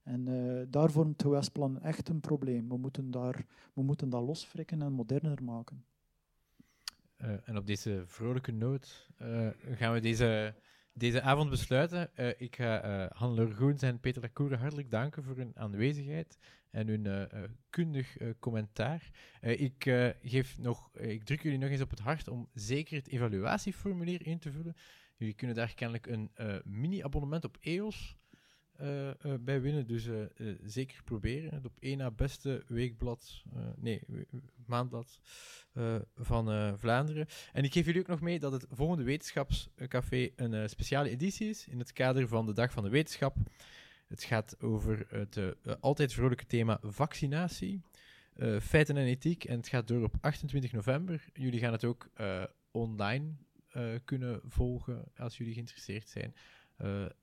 E: En uh, daar vormt het gewestplan echt een probleem. We moeten, daar, we moeten dat losfrikken en moderner maken.
D: Uh, en op deze vrolijke noot uh, gaan we deze deze avond besluiten. Ik ga uh, Han Groens en Peter Lacour hartelijk danken voor hun aanwezigheid en hun uh, kundig commentaar. ik, geef nog, ik druk jullie nog eens op het hart om zeker het evaluatieformulier in te vullen. Jullie kunnen daar kennelijk een mini-abonnement op EOS uh, bij winnen. Dus zeker proberen. Het op één na beste weekblad, nee, maandblad van Vlaanderen. En ik geef jullie ook nog mee dat het volgende wetenschapscafé een speciale editie is in het kader van de Dag van de Wetenschap. Het gaat over het altijd vrolijke thema vaccinatie, feiten en ethiek. En het gaat door op 28 november. Jullie gaan het ook online kunnen volgen als jullie geïnteresseerd zijn.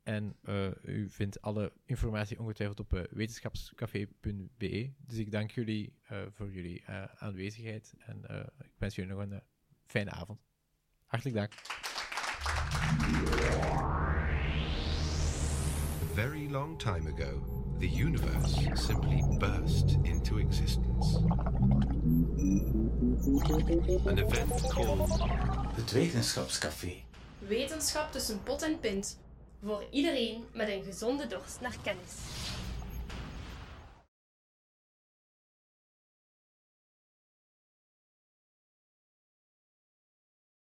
D: En u vindt alle informatie ongetwijfeld op wetenschapscafé.be. Dus ik dank jullie voor jullie aanwezigheid en ik wens jullie nog een fijne avond. Hartelijk dank.
A: Very long time ago, the universe simply burst into existence. An event called
B: het Wetenschapscafé.
C: Wetenschap tussen pot en pint voor iedereen met een gezonde dorst naar kennis.